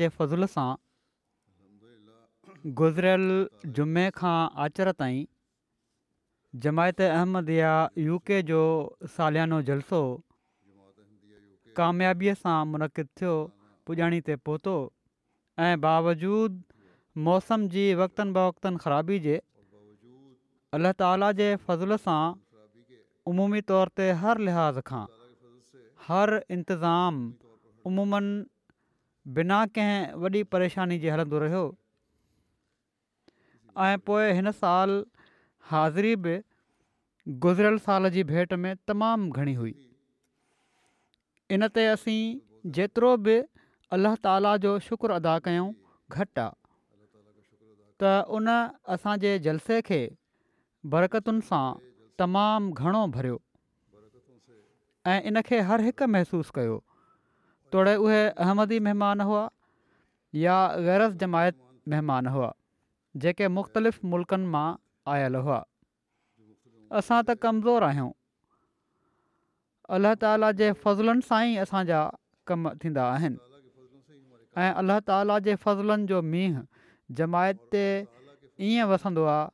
जे फज़ल सां गुज़रियल जुमे खां आचर ताईं जमायत अहमद या यू के जो सालियानो जलसो कामयाबीअ सां मुनक़िद थियो पुॼाणी ते पहुतो ऐं बावजूद मौसम जी वक़्तनि ब ख़राबी जे अलाह ताला जे फज़ल सांमूमी तौर ते हर लिहाज़ खां हर इंतज़ाम बिना कंहिं वॾी परेशानी जे हलंदो रहियो ऐं पोइ हिन साल हाज़िरी बि गुज़िरियल साल जी भेट में तमामु घणी हुई इन ते असीं जेतिरो बि अलाह ताला जो शुक्रु अदा कयूं घटि आहे त उन असांजे जलसे खे बरकतुनि सां तमामु घणो भरियो ऐं इनखे हरि हिकु महिसूसु कयो तोड़े उहे अहमदी महिमान हुआ या गैरस जमायत महिमान हुआ जेके मुख़्तलिफ़ मुल्कनि मां आयल हुआ असां त कमज़ोर आहियूं अल्लह ताला जे फज़लनि सां ई असांजा कम थींदा आहिनि ऐं अलाह ताला जे फज़लनि जो मीहं जमायत ते ईअं वसंदो आहे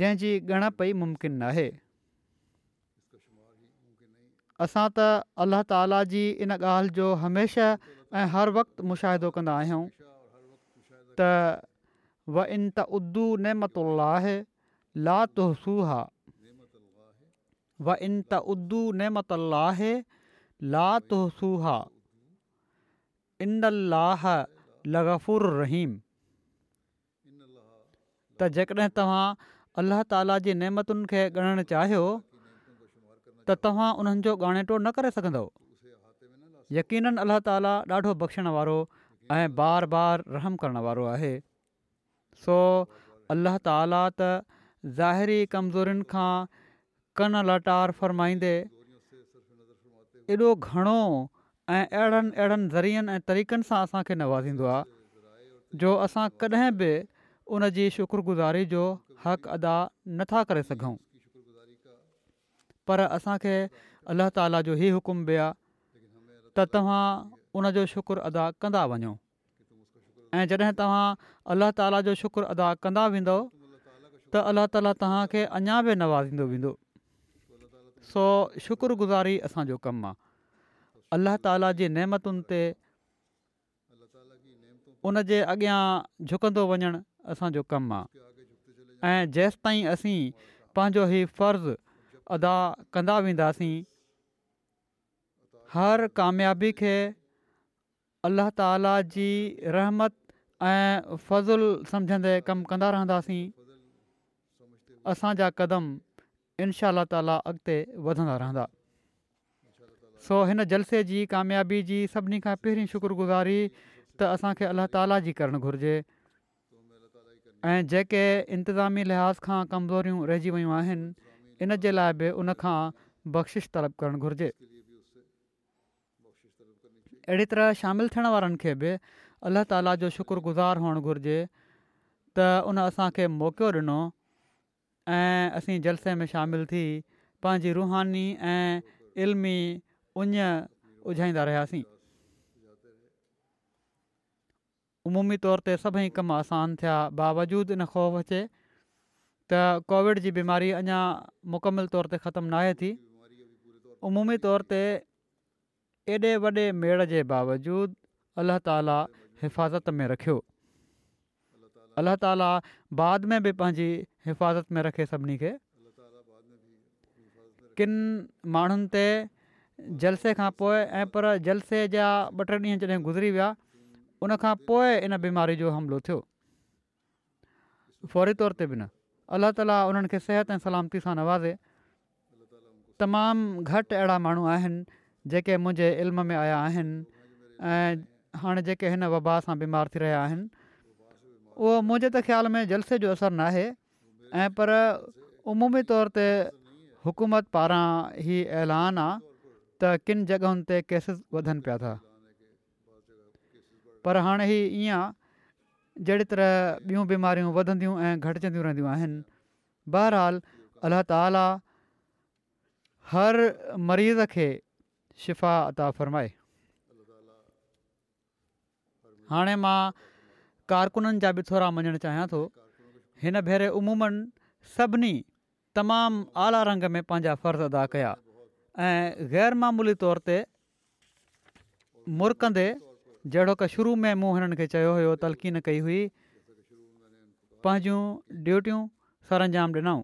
जंहिंजी ॻणपई मुमकिन नाहे असां त अल्लाह ताला जी इन ॻाल्हि जो हमेशह ऐं हर वक़्तु मुशाहिदो कंदा आहियूं त व इनतू ने मतला रहीम त जेकॾहिं तव्हां अलाह ताला जी नेमतुनि खे ॻणणु चाहियो त तव्हां उन्हनि जो ॻाणेटो न करे सघंदव यकीन अलाह ताला ॾाढो बख़्शण वारो ऐं बार बार रहम करणु वारो आहे सो अलाह ताला त ज़ाहिरी कमज़ोरियुनि खां कन लटार फ़रमाईंदे एॾो घणो ऐं अहिड़नि अहिड़नि ज़रियनि ऐं तरीक़नि सां असांखे नवाज़ींदो आहे जो असां कॾहिं बि उन जी शुक्रगुज़ारी जो हक़ अदा नथा करे सघूं पर असांखे अलाह ताला जो ई हुकुम बि आहे त तव्हां उनजो शुक्र अदा कंदा वञो ऐं जॾहिं तव्हां अलाह ताला जो शुक्रु अदा कंदा वेंदव त अल्ला ताला तव्हांखे अञा बि नवाज़ींदो वेंदो सो शुक्रगुज़ारी असांजो कमु आहे अलाह ताला जी नेमतुनि ते उनजे अॻियां झुकंदो वञणु असांजो कमु आहे ऐं जेसि असीं पंहिंजो ई अदा कंदा वेंदासीं हर कामयाबी खे अलाह ताला जी रहमत ऐं फज़ुल सम्झंदे कमु कंदा रहंदासीं असांजा कदम इनशा ताला अॻिते वधंदा रहंदा सो हिन जलसे जी कामयाबी जी सभिनी खां पहिरीं शुक्रगुज़ारी त असांखे अलाह ताला जी करणु घुरिजे ऐं जेके इंतिज़ामी लिहाज़ खां कमज़ोरियूं रहिजी वियूं आहिनि इन जे लाइ बि उनखां बख़्शिश तलब करणु घुरिजे अहिड़ी तरह शामिलु थियण वारनि खे बि अलाह ताला जो शुक्रगुज़ार हुअणु घुरिजे त उन असांखे मौक़ियो ॾिनो ऐं असीं जलसे में शामिलु थी पंहिंजी रुहानी ऐं इल्मी उञ उझाईंदा रहियासीं उमूमी तौर ते सभई कम आसान थिया बावजूदु इन ख़ौफ़ जे त कोविड जी बीमारी अञा मुकमल तौर ते ख़तमु न आहे थी उमूमी तौर ते एॾे वॾे मेड़ जे बावजूदु अल्लह ताला हिफ़ाज़त में रखियो अल्लाह ताला बाद में बि पंहिंजी हिफ़ाज़त में रखे सभिनी खे किन माण्हुनि ते जलसे खां पोइ ऐं पर जलसे जा ॿ टे ॾींहं जॾहिं गुज़री विया उन पोइ इन बीमारी जो हमिलो थियो फौरी तौर ते बि न अलाह ताला उन्हनि खे सिहत ऐं सलामती सां नवाज़े तमामु घटि अहिड़ा माण्हू आहिनि जेके मुंहिंजे इल्म में आया आहिनि ऐं हाणे जेके हिन वबा सां बीमार थी रहिया आहिनि उहो मुंहिंजे त ख़्याल में जलसे जो असरु नाहे ऐं उमूमी तौर ते हुकूमत पारां हीउ ऐलान आहे त किन जॻहियुनि ते केसिस वधनि पिया था पर हाणे हीउ ईअं जहिड़ी तरह ॿियूं बीमारियूं वधंदियूं ऐं घटिजंदियूं रहंदियूं आहिनि बहरहाल अलाह ताला हर मरीज़ खे शिफ़ा अता फ़रमाए हाणे मां कारकुननि जा बि थोरा मञणु चाहियां थो हिन भेरे उमूमनि सभिनी तमामु आला रंग में पंहिंजा फ़र्ज़ अदा कया ऐं ग़ैरमूली तौर ते मुर जहिड़ो کا शुरू में मूं हिननि खे चयो हुयो तलकीन कई हुई पंहिंजूं ड्यूटियूं ॾिनऊं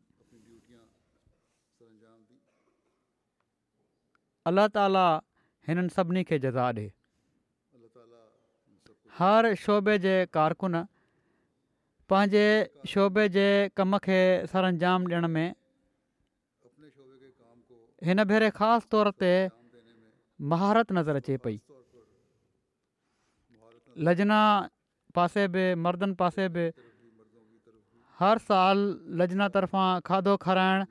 अल्लाह ताला हिननि सभिनी खे जज़ा ॾिए हर शोभे जे कारकुन पंहिंजे शोभे जे कम खे सर अंजाम ॾियण में हिन भेरे ख़ासि तौर ते महारत नज़र अचे पई लजना पासे बि मर्दनि पासे बि हर साल लजना तरफ़ां खाधो खाराइण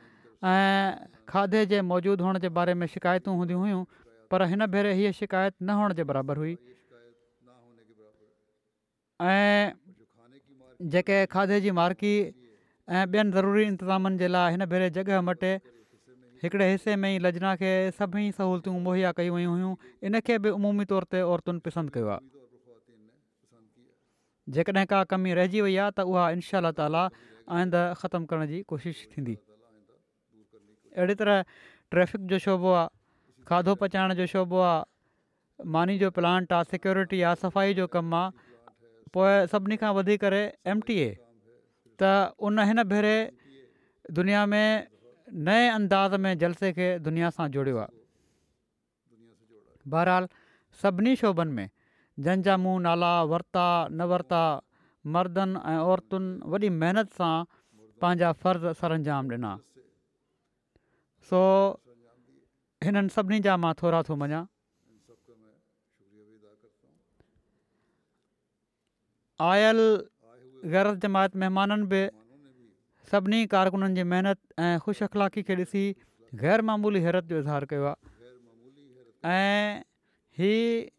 ऐं खाधे जे मौजूदु हुअण जे बारे में शिकायतूं हूंदी हुयूं पर हिन भेरे हीअ शिकायत न हुअण जे बराबरि हुई ऐं जेके खाधे जी मार्की ऐं ॿियनि ज़रूरी इंतिज़ामनि जे लाइ हिन भेरे जॻह मटे हिकिड़े हिसे में ई लजना खे सभई सहूलियतूं मुहैया कई वियूं हुयूं इन खे बि इमूमी तौर ते औरतुनि पसंदि कयो आहे जेकॾहिं का कमी रहिजी वई आहे त उहा इनशा ताली आईंदे ख़तमु करण जी कोशिशि थींदी अहिड़ी तरह ट्रैफ़िक जो शोबो आहे खाधो पचाइण जो शोबो आहे मानी जो प्लांट आहे सिक्योरिटी आहे सफ़ाई जो कमु आहे पोइ सभिनी खां वधी करे एम टी ए त उन हिन भेरे दुनिया में नए अंदाज़ में जलसे खे दुनिया सां जोड़ियो आहे बहरहाल सभिनी शोभनि में जंहिंजा मूं नाला वरिता न वरिता मर्दनि ऐं औरतुनि वॾी महिनत सां पंहिंजा फर्ज़ सरंजाम ॾिना सो हिननि सभिनी जा मां थोरा थो मञा आयल गैर जमायत महिमाननि बि सभिनी कारकुननि जी महिनत ऐं ख़ुशि अख़लाकी खे ॾिसी ग़ैरमूली हैरत जो इज़हार कयो आहे ऐं हीअ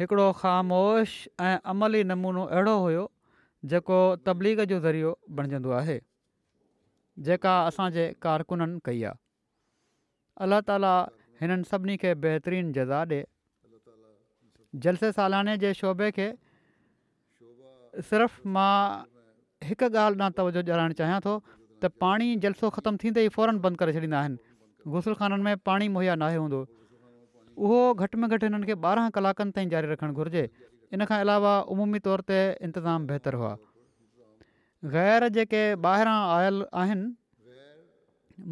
हिकिड़ो ख़ामोश ऐं अमली नमूनो अहिड़ो हुओ जेको तबलीग जो ज़रियो बणिजंदो आहे जेका असांजे कारकुननि कई आहे अल्ला ताला हिननि सभिनी खे बहितरीनु जज़ा ॾिए जलसे सालाने जे शोबे खे सिर्फ़ु मां हिकु ॻाल्हि मां तवजो ॼाणणु चाहियां थो त पाणी जलसो ख़तमु थींदे ई फौरन बंदि करे छॾींदा आहिनि गुसलख़ाननि में पाणी मुहैया नाहे हूंदो उहो घटि में घटि हिननि खे ॿारहं कलाकनि ताईं जारी रखणु घुरिजे इन खां अलावा उमूमी तौर ते इंतिज़ामु बहितरु हुआ ग़ैर जेके ॿाहिरां आयल आहिनि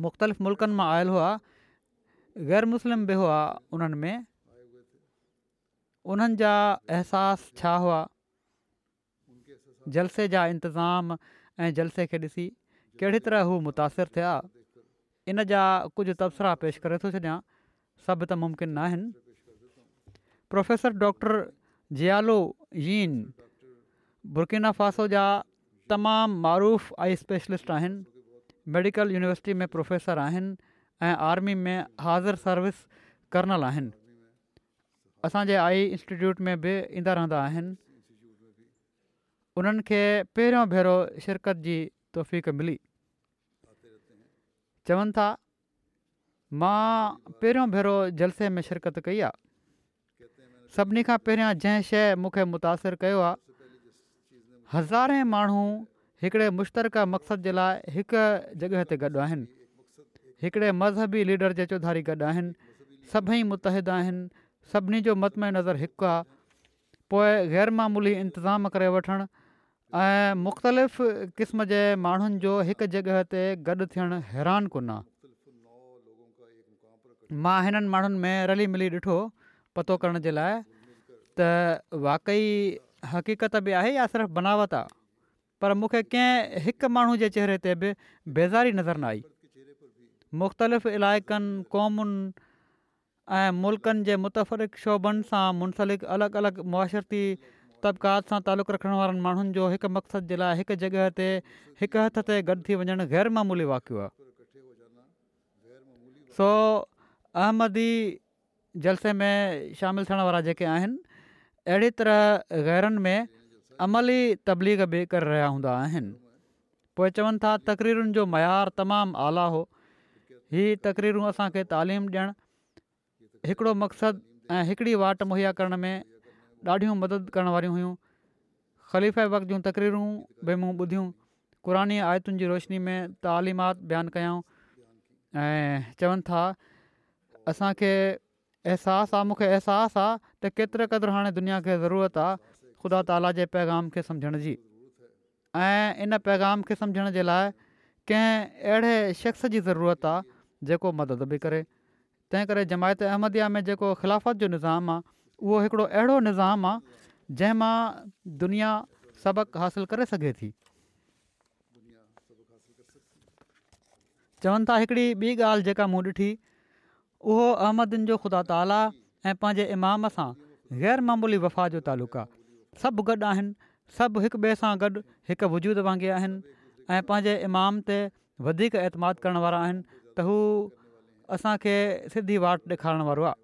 मुख़्तलिफ़ मुल्कनि मां आयल हुआ ग़ैर मुस्लिम बि हुआ उन्हनि में उन्हनि जा अहसासु छा हुआ जलसे जा इंतिज़ाम ऐं जलसे खे ॾिसी कहिड़ी तरह हू मुतासिर थिया इन जा कुझु तबसरा पेश करे थो छॾिया सभु त मुम्किन आहिनि प्रोफेसर डॉक्टर जियालू यन बुर्किना फासो जा तमामु मरुूफ़ आई स्पेशलिस्ट आहिनि मेडिकल यूनिवर्सिटी में प्रोफेसर आहिनि ऐं आर्मी में हाज़िर सर्विस कर्नल आहिनि असांजे आई इंस्टिट्यूट में बि ईंदा रहंदा आहिनि उन्हनि खे पहिरियों भेरो शिरकत जी तौफ़क़ मिली चवनि था मां पहिरियों भेरो जलसे में शिरकत कई आहे सभिनी खां पहिरियां जंहिं शइ मूंखे मुतासिरु कयो आहे हज़ारे माण्हू हिकिड़े मुश्तरक मक़सद जे लाइ हिकु जॻह ते गॾु आहिनि हिकिड़े मज़हबी लीडर जे चौधारी गॾु आहिनि सभई मुतहिद आहिनि सभिनी जो मतम नज़र हिकु आहे पोइ ग़ैर मामूली इंतिज़ाम करे वठणु ऐं मुख़्तलिफ़ क़िस्म जे माण्हुनि जो हिकु जॻह ते गॾु थियणु हैरान आहे मां हिननि माण्हुनि में रली मिली ॾिठो पतो करण जे लाइ त वाक़ई हक़ीक़त बि आहे या सिर्फ़ु बनावत आहे पर मूंखे कंहिं हिकु माण्हू जे चहिरे ते बि बेज़ारी नज़र न आई मुख़्तलिफ़ इलाइक़नि क़ौमुनि ऐं मुल्कनि जे मुतफ़िक़ शोभनि सां मुनसलिक अलॻि अलॻि मुआशरती तबक़ात सां तालुक़ु रखण वारनि माण्हुनि जो हिकु मक़सदु जे लाइ हिकु जॻह ते हिकु हथ ते गॾु थी वञणु ग़ैरमूली वाक़ियो आहे सो अहमदी जलसे में शामिलु थियण वारा जेके आहिनि अहिड़ी तरह ग़ैरनि में अमली तबलीग बि करे रहिया हूंदा आहिनि पोइ चवनि था तकरीरुनि जो मयारु तमामु आला हो हीअ तकरीरूं असांखे तालीम ॾियणु हिकिड़ो मक़सदु ऐं हिकिड़ी वाट मुहैया करण में ॾाढियूं मदद करण वारियूं हुयूं वक़्त जूं तकरीरूं बि मूं ॿुधियूं क़ुरानी आयतुनि जी रोशनी में तालीमात बयानु कयूं ऐं था असांखे अहसासु आहे मूंखे अहसासु आहे त केतिरे क़दुरु हाणे दुनिया खे ज़रूरत आहे ख़ुदा ताला जे पैगाम खे सम्झण जी ऐं इन पैगाम खे सम्झण जे लाइ कंहिं अहिड़े शख़्स जी ज़रूरत आहे जेको मदद बि करे तंहिं करे जमायत अहमदिया में जेको ख़िलाफ़त जो निज़ाम आहे उहो हिकिड़ो अहिड़ो निज़ाम आहे जंहिं दुनिया सबक़ु हासिलु करे सघे थी चवनि था हिकिड़ी ॿी ॻाल्हि जेका मूं ॾिठी उहो अहमदन जो ख़ुदा ताला ऐं पंहिंजे इमाम सां वफ़ा जो तालुक़ु आहे सभु गॾु आहिनि सभु हिक ॿिए सां गॾु हिकु वजूद वांगुरु आहिनि ऐं पंहिंजे इमाम ते वधीक एतमाद करण वारा आहिनि त हू असांखे सिधी वाट ॾेखारण वारो आहे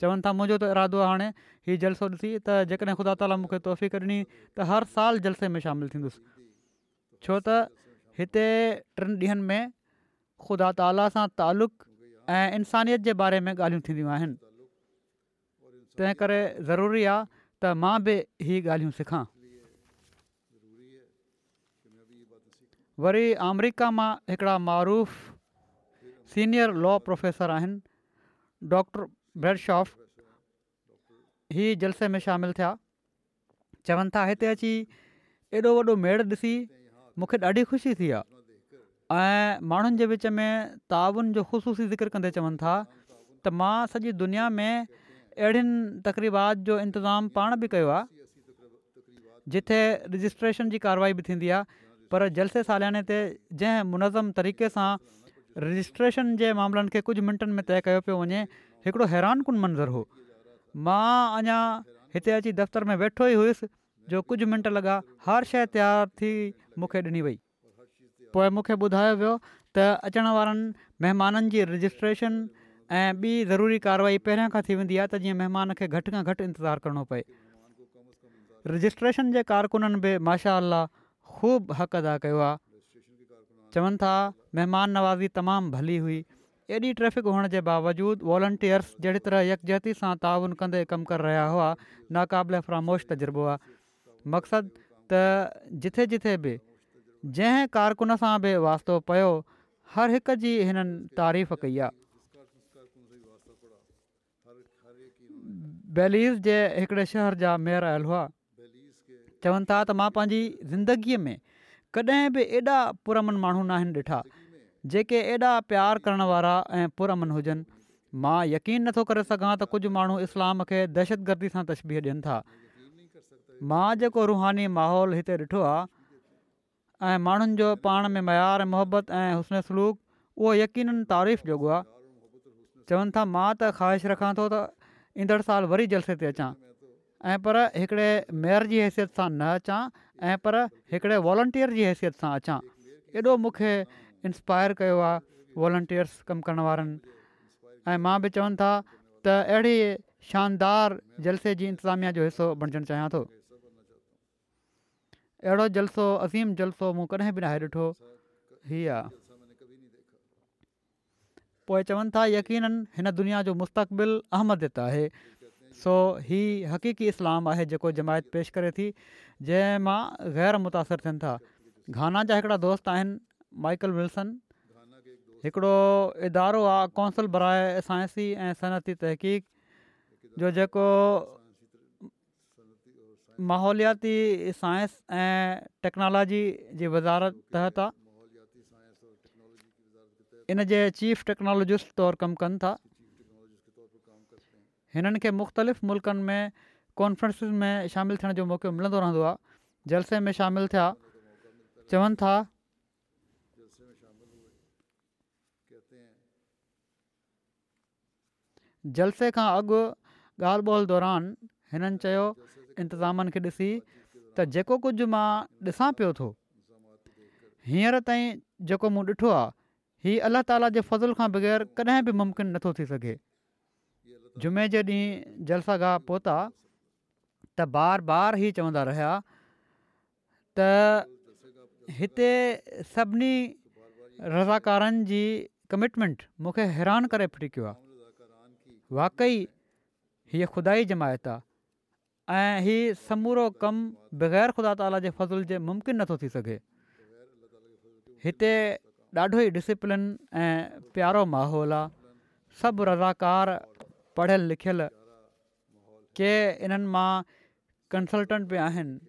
चवनि था मुंहिंजो त इरादो आहे हाणे हीउ जलसो ॾिसी त जेकॾहिं ख़ुदा ताला मूंखे तोहफ़ी करे त हर साल जलसे में शामिलु थींदुसि छो त हिते टिनि ॾींहनि में ख़ुदा ताला सां तालुक़ु ऐं इंसानियत जे बारे में ॻाल्हियूं थींदियूं आहिनि तंहिं करे ज़रूरी आहे त मां बि इहे ॻाल्हियूं सिखां वरी अमरिका मां हिकिड़ा मरुफ़ सीनियर लॉ प्रोफेसर आहिनि डॉक्टर ब्रेडशॉफ्ट ही जलसे में शामिल थिया चवनि था हिते अची एॾो वॾो मेड़ ॾिसी मूंखे ॾाढी ख़ुशी थी आहे ऐं माण्हुनि जे विच में ताउन जो ख़ुशूसी ज़िक्र कंदे चवनि था त मां सॼी दुनिया में अहिड़ियुनि तक़रीबात जो इंतिज़ामु पाण बि कयो आहे जिथे रजिस्ट्रेशन जी कार्यवाही बि थींदी आहे पर जलसे सालियाने ते जंहिं मुनज़म तरीक़े सां रजिस्ट्रेशन जे मामलनि खे कुझु मिंटनि में तइ कयो पियो वञे हिकिड़ो हैरान कुन मंज़रु हो मां अञा हिते अची दफ़्तर में वेठो ई हुयुसि जो कुझु मिंट लॻा हर शइ तयारु थी मूंखे ॾिनी वई पोइ मूंखे ॿुधायो वियो त अचण वारनि महिमाननि जी रजिस्ट्रेशन ऐं ॿी ज़रूरी कार्रवाई पहिरियां खां थी वेंदी आहे त जीअं महिमान खे घटि खां घटि इंतज़ारु करिणो पए रजिस्ट्रेशन जे कारकुननि बि माशा ख़ूब हक़ अदा कयो आहे चवनि था महिमान नवाज़ी तमामु भली हुई एॾी ट्रैफ़िक हुअण जे बावजूदि वॉलंटियर्स जहिड़ी तरह यकजहती सां ताउन कंदे कमु करे रहिया हुआ नाक़ाबिल फरामोश तजुर्बो आहे मक़सदु त जिथे जिथे बि जंहिं कारकुन सां बि वास्तो पियो हर हिक जी हिननि तारीफ़ कई आहे बैलिज़ जे हिकिड़े शहर जा मेयर आयल हुआ चवनि था त मां पंहिंजी ज़िंदगीअ में कॾहिं बि एॾा पुरमन माण्हू न आहिनि ॾिठा जेके एॾा प्यार करण वारा ऐं पुरमन हुजनि मां यकीन नथो करे सघां त कुझु माण्हू इस्लाम खे दहशतगर्दी सां तस्बीह ॾियनि था मां जेको रुहानी माहौल हिते ॾिठो आहे ऐं माण्हुनि जो पाण में मयारु मोहबत ऐं हुस्न सलूक उहो यकीन तारीफ़ जोॻो आहे चवनि था मां त ख़्वाहिश रखां थो त ईंदड़ साल वरी जलसे ते अचां ऐं पर हिकिड़े मेयर जी हैसियत सां न अचां ऐं पर हिकिड़े वॉलंटियर जी हैसियत सां अचां एॾो मूंखे इंस्पायर कयो आहे वॉलेंटियर्स कमु करण वारनि ऐं मां बि चवनि था त अहिड़ी शानदार जलसे जी इंतिज़ामिया जो हिसो बणजणु चाहियां थो अहिड़ो जलसो अज़ीम जलसो मूं कॾहिं बि न आहे ॾिठो हीअ आहे पोइ चवनि था यकीननि हिन दुनिया जो मुस्तक़बिल अहमदित आहे सो ही हक़ीक़ी इस्लाम आहे जेको जमायत पेश करे थी जंहिं मां ग़ैर मुतासिरु थियनि था गाना जा हिकिड़ा दोस्त आहिनि माइकल विल्सन हिकिड़ो इदारो आहे कौंसल बराए साइंसी ऐं सनती तहक़ीक़ जो जेको माहौलियाती साइंस ऐं टेक्नोलॉजी जे वाज़ारत तहत इन जे चीफ टेक्नोलॉजिस्ट तौरु कमु कनि था हिननि खे मुख़्तलिफ़ मुल्कनि में कॉन्फ्रेंसिस में शामिलु थियण जो मौको मिलंदो रहंदो आहे जलसे में शामिलु थिया चवनि था जलसे खां अॻु ॻाल्हि ॿोल दौरान हिननि चयो इंतिज़ाम खे ॾिसी त जेको कुझु मां ॾिसां पियो थो हींअर ताईं जेको मूं ॾिठो आहे हीअ अलाह ताला जे फज़ुल खां बग़ैर कॾहिं बि मुमकिन नथो थी सघे जुमे जे ॾींहुं जलसागा पहुता त बार बार ई चवंदा रहिया त हिते सभिनी रज़ाकारनि जी कमिटमेंट मूंखे हैरान करे फिटीक आहे वाकई हीअ ख़ुदा जमायत आहे ऐं हीअ समूरो कमु बग़ैर ख़ुदा ताला जे फज़ुल जे मुमकिन नथो थी सघे हिते ॾाढो ई डिसिप्लिन ऐं प्यारो माहौल आहे सभु रज़ाकार पढ़ियल लिखियल के इन्हनि मां कंसल्टेंट बि आहिनि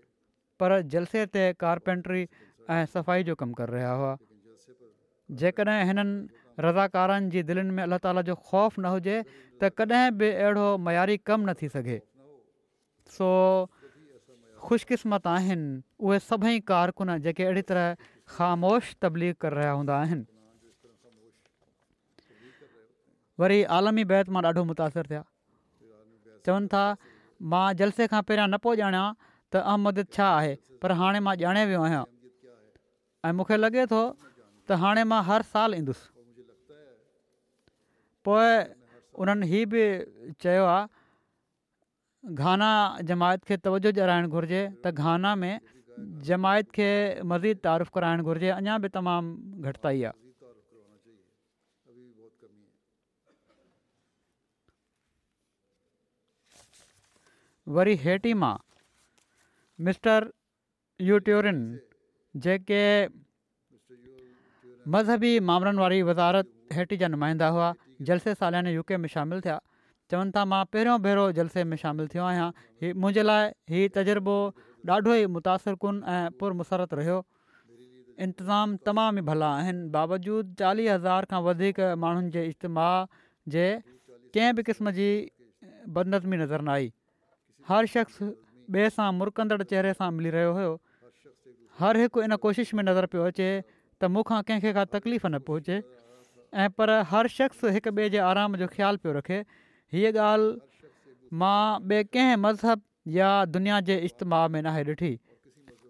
पर जलसे ते कार्पेंट्री ऐं सफ़ाई जो कमु करे रहिया हुआ जेकॾहिं हिननि रज़ाकारनि जी दिलनि में अलाह ताला जो ख़ौफ़ न हुजे त कॾहिं बि अहिड़ो मयारी कमु न थी सघे सो ख़ुशकिस्मत आहिनि उहे सभई कारकुन जेके अहिड़ी तरह ख़ामोश तब्ली करे रहिया हूंदा आहिनि वरी आलमी बैत मां ॾाढो मुतासिरु थिया चवनि था मां जलसे खां पहिरियां न पियो ॼाणियां त अहमद छा आहे पर हाणे मां ॼाणे वियो आहियां ऐं मूंखे लॻे थो त हाणे मां हर साल ईंदुसि पोइ उन्हनि हीउ बि चयो आहे घाना जमायत खे तवजो ॼाराइणु घुरिजे त घाना में जमायत खे मज़ीद तारीफ़ कराइणु घुरिजे अञा बि तमामु घटिताई आहे वरी हेटी मां मिस्टर यूट्योरिन जेके मज़हबी मामलनि वारी वज़ारत हेटी जा नुमाइंदा हुआ जलसे सालियाने यूके में शामिलु थिया चवनि था मां पहिरियों भेरो जलसे में शामिलु थियो आहियां हीउ मुंहिंजे लाइ हीउ तजुर्बो ॾाढो ई मुतासिरकुनि ऐं पुरमुसरत रहियो इंतिज़ाम तमामु ई भला आहिनि बावजूद चालीह हज़ार खां वधीक माण्हुनि जे इज्तमा जे कंहिं बि क़िस्म जी बदनज़मी नज़र न आई हर शख़्स ॿिए सां मुरकंदड़ चहिरे सां मिली रहियो हुयो हर हिकु इन कोशिश में नज़र पियो अचे त मूंखां कंहिंखे का तकलीफ़ न पहुचे ऐं पर हर शख़्स हिकु ॿिए जे आराम जो ख़्यालु पियो रखे हीअ ॻाल्हि मां ॿिए कंहिं मज़हब या दुनिया जे इज्तमाउ में न आहे ॾिठी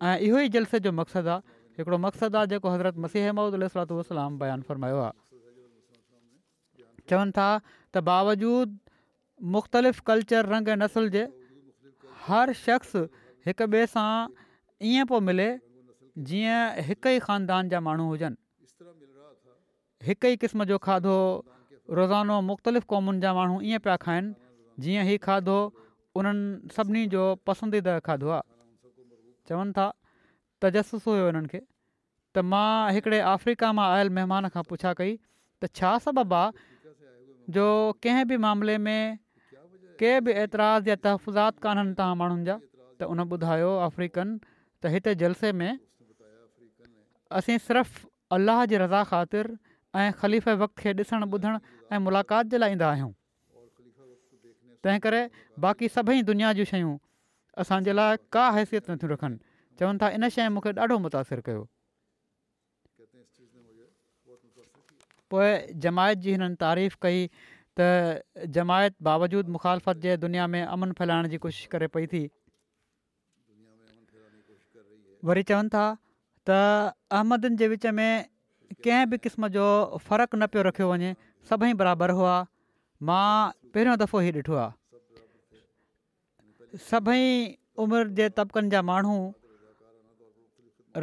ऐं इहो ई जलसे जो मक़सदु आहे हिकिड़ो मक़सदु आहे जेको हज़रत मसीह मम्मद अलात वलाम बयानु फरमायो आहे चवनि था त बावजूद मुख़्तलिफ़ कल्चर रंग ऐं नसुल जे हर शख़्स हिक ॿिए सां ईअं पियो मिले जीअं हिक ई ख़ानदान जा माण्हू हुजनि हिकु ई क़िस्म जो खाधो रोज़ानो मुख़्तलिफ़ क़ौमुनि जा माण्हू ईअं पिया खाइनि जीअं हीउ खाधो उन्हनि सभिनी जो पसंदीदा खाधो आहे चवनि था तजसुस हुयो उन्हनि खे त मां हिकिड़े अफ्रीका मां आयल महिमान खां पुछा कई त छा सबबु आहे जो कंहिं बि मामले में कंहिं बि ऐतराज़ या तहफ़ुज़ात कोन्हनि तव्हां माण्हुनि जा त उन ॿुधायो अफ्रीकन त हिते जलसे में असीं सिर्फ़ु अलाह जी रज़ा ख़ातिर ऐं ख़लीफ़ वक़्त खे ॾिसणु ॿुधणु ऐं मुलाक़ात जे लाइ ईंदा आहियूं तंहिं करे बाक़ी सभई दुनिया जूं शयूं असांजे लाइ का हैसियत नथियूं रखनि चवनि था इन शइ मूंखे ॾाढो मुतासिर कयो पोइ जमायत जी हिननि तारीफ़ कई त जमायत बावजूद मुखालफ़त जे दुनिया में अमन फैलाइण जी कोशिशि करे पई थी वरी चवनि था त अहमदनि जे विच में कंहिं बि क़िस्म जो फ़र्क़ु न पियो रखियो वञे सभई बराबरि हुआ मां पहिरियों दफ़ो ई ॾिठो आहे सभई उमिरि जे तबिकनि जा माण्हू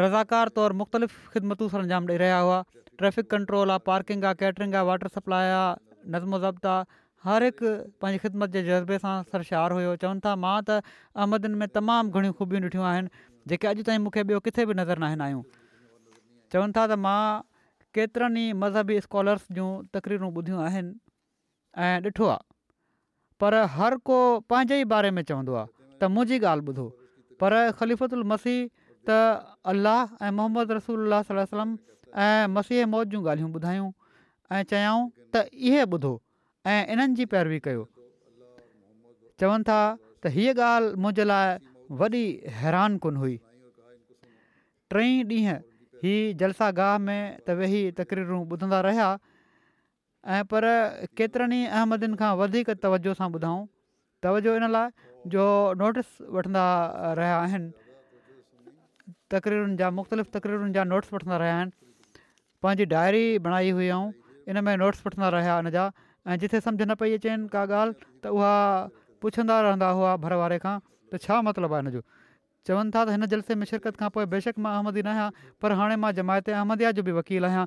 रज़ाकार तौरु मुख़्तलिफ़ ख़िदमतूं अंजाम ॾेई रहिया हुआ ट्रैफ़िक कंट्रोल आहे पार्किंग आहे कैटरिंग आहे वाटर सप्लाई आहे नज़मो ज़ब्त आहे हर हिकु पंहिंजी ख़िदमत जे जज़्बे सां सरशार हुयो चवनि था मां त अहमदनि में तमामु घणियूं खूबियूं ॾिठियूं आहिनि जेके अॼु ताईं मूंखे ॿियो किथे बि नज़र नाहिनि आहियूं चवनि था केतिरनि ई मज़हबी स्कॉलर्स जूं तकरीरूं ॿुधियूं आहिनि ऐं ॾिठो आहे पर हर को पंहिंजे ई बारे में चवंदो आहे त मुंहिंजी ॻाल्हि ॿुधो पर मसीह त अलाह ऐं मोहम्मद रसूल सलम ऐं मसीह मौत जूं ॻाल्हियूं ॿुधायूं ऐं चयाऊं त इहे ॿुधो ऐं इन्हनि जी पैरवी कयो चवनि था त हीअ ॻाल्हि मुंहिंजे लाइ वॾी हैरान कोन हुई टई ॾींहं हीअ जलसा गाह में त वेही तक़रीरूं ॿुधंदा रहिया ऐं पर केतिरनि ई अहमदियुनि खां वधीक तवजो सां ॿुधऊं तवजो इन लाइ जो नोटिस वठंदा रहिया आहिनि तक़रीरुनि जा मुख़्तलिफ़ु तक़रीरुनि जा नोट्स वठंदा रहिया आहिनि पंहिंजी डायरी बणाई हुयूं इन में नोट्स वठंदा रहिया इन जा ऐं जिथे सम्झि न पई अचे का ॻाल्हि त उहा पुछंदा रहंदा हुआ भरवारे खां त छा मतिलबु आहे इन जो चवनि था त हिन जलसे में शिरकत खां पोइ बेशक मां अहमद न आहियां पर हाणे मां जमायत अहमदया जो बि वकील आहियां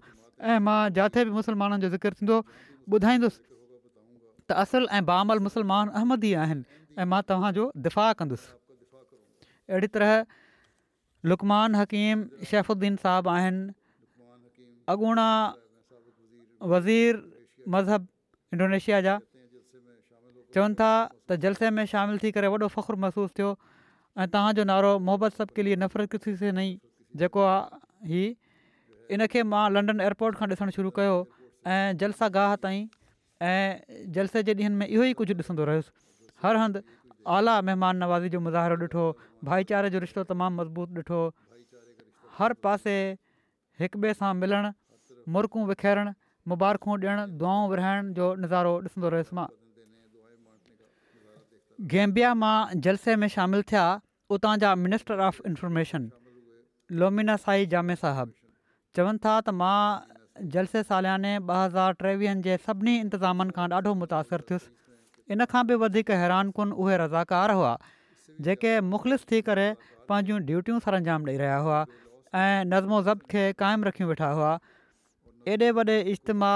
ऐं मां जिते बि मुसलमाननि जो ज़िकर थींदो ॿुधाईंदुसि त असल ऐं बामल मुसलमान अहमदी आहिनि ऐं मां तव्हांजो दिफ़ा कंदुसि अहिड़ी तरह लुकमान हकीम शेफ़ुद्दीन साहबु आहिनि अॻूणा वज़ीर मज़हब इंडोनेशिया जा चवनि था त जलसे में शामिलु थी करे वॾो फ़खुरु महसूसु थियो ऐं तव्हांजो नारो मोहबत सभु किली नफ़रत किस नई जेको आहे ही इन खे मां लंडन एयरपोट खां ॾिसणु शुरू कयो ऐं जलसा गाह ताईं ऐं जलसे जे ॾींहंनि में इहो ई कुझु ॾिसंदो रहियुसि हर हंधि आला महिमान नवाज़ी जो मुज़ाहिरो ॾिठो भाईचारे जो रिश्तो तमामु मज़बूत ॾिठो हर पासे हिक ॿिए सां मिलणु मुरकूं विखरणु मुबारकूं ॾियणु दुआऊं विराइण जो नज़ारो ॾिसंदो रहियुसि मां गेंबिया मां जलसे में शामिलु थिया उतां जा मिनिस्टर ऑफ इन्फॉर्मेशन लोमिना साई जामे साहबु चवनि था त मां जलसे सालियाने ॿ हज़ार टेवीहनि जे सभिनी इंतिज़ामनि खां ॾाढो मुतासिर थियुसि इन खां बि वधीक कुन उहे रज़ाकार हुआ जेके मुख़लिस थी करे पंहिंजूं ड्यूटियूं सर अंजाम ॾेई रहिया हुआ ऐं नज़्म ज़ब्त खे क़ाइमु रखी वेठा हुआ एॾे वॾे इजतमा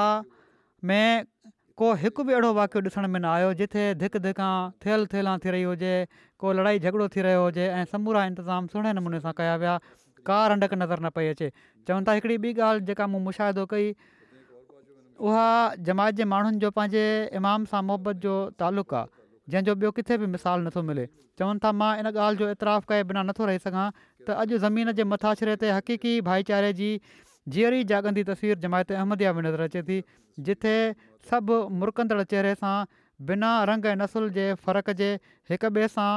में को हिकु बि अहिड़ो वाकियो ॾिसण में न आयो जिथे धिक धिका थेल थेलां थी रही हुजे को लड़ाई झगड़ो थी रहियो हुजे ऐं समूरा इंतज़ाम सुहिणे नमूने सां कया विया कार रंडक नज़र न पई अचे चवनि था हिकिड़ी ॿी ॻाल्हि जेका मूं मुशाहिदो कई उहा जमायत जे माण्हुनि जो पंहिंजे इमाम सां मुहबत जो तालुक़ु आहे जंहिंजो ॿियो किथे बि मिसाल नथो मिले चवनि था मां इन ॻाल्हि जो इतराफ़ु कए बिना नथो रही सघां त अॼु ज़मीन जे मथाछिरे ते हक़ीक़ी भाईचारे जी जीअरी जाॻंदी तस्वीर जमायत अहमदया में नज़र अचे थी जिथे सभु मुरकंदड़ चेहरे सां बिना रंग ऐं नसुल जे फ़र्क़ जे हिक ॿिए सां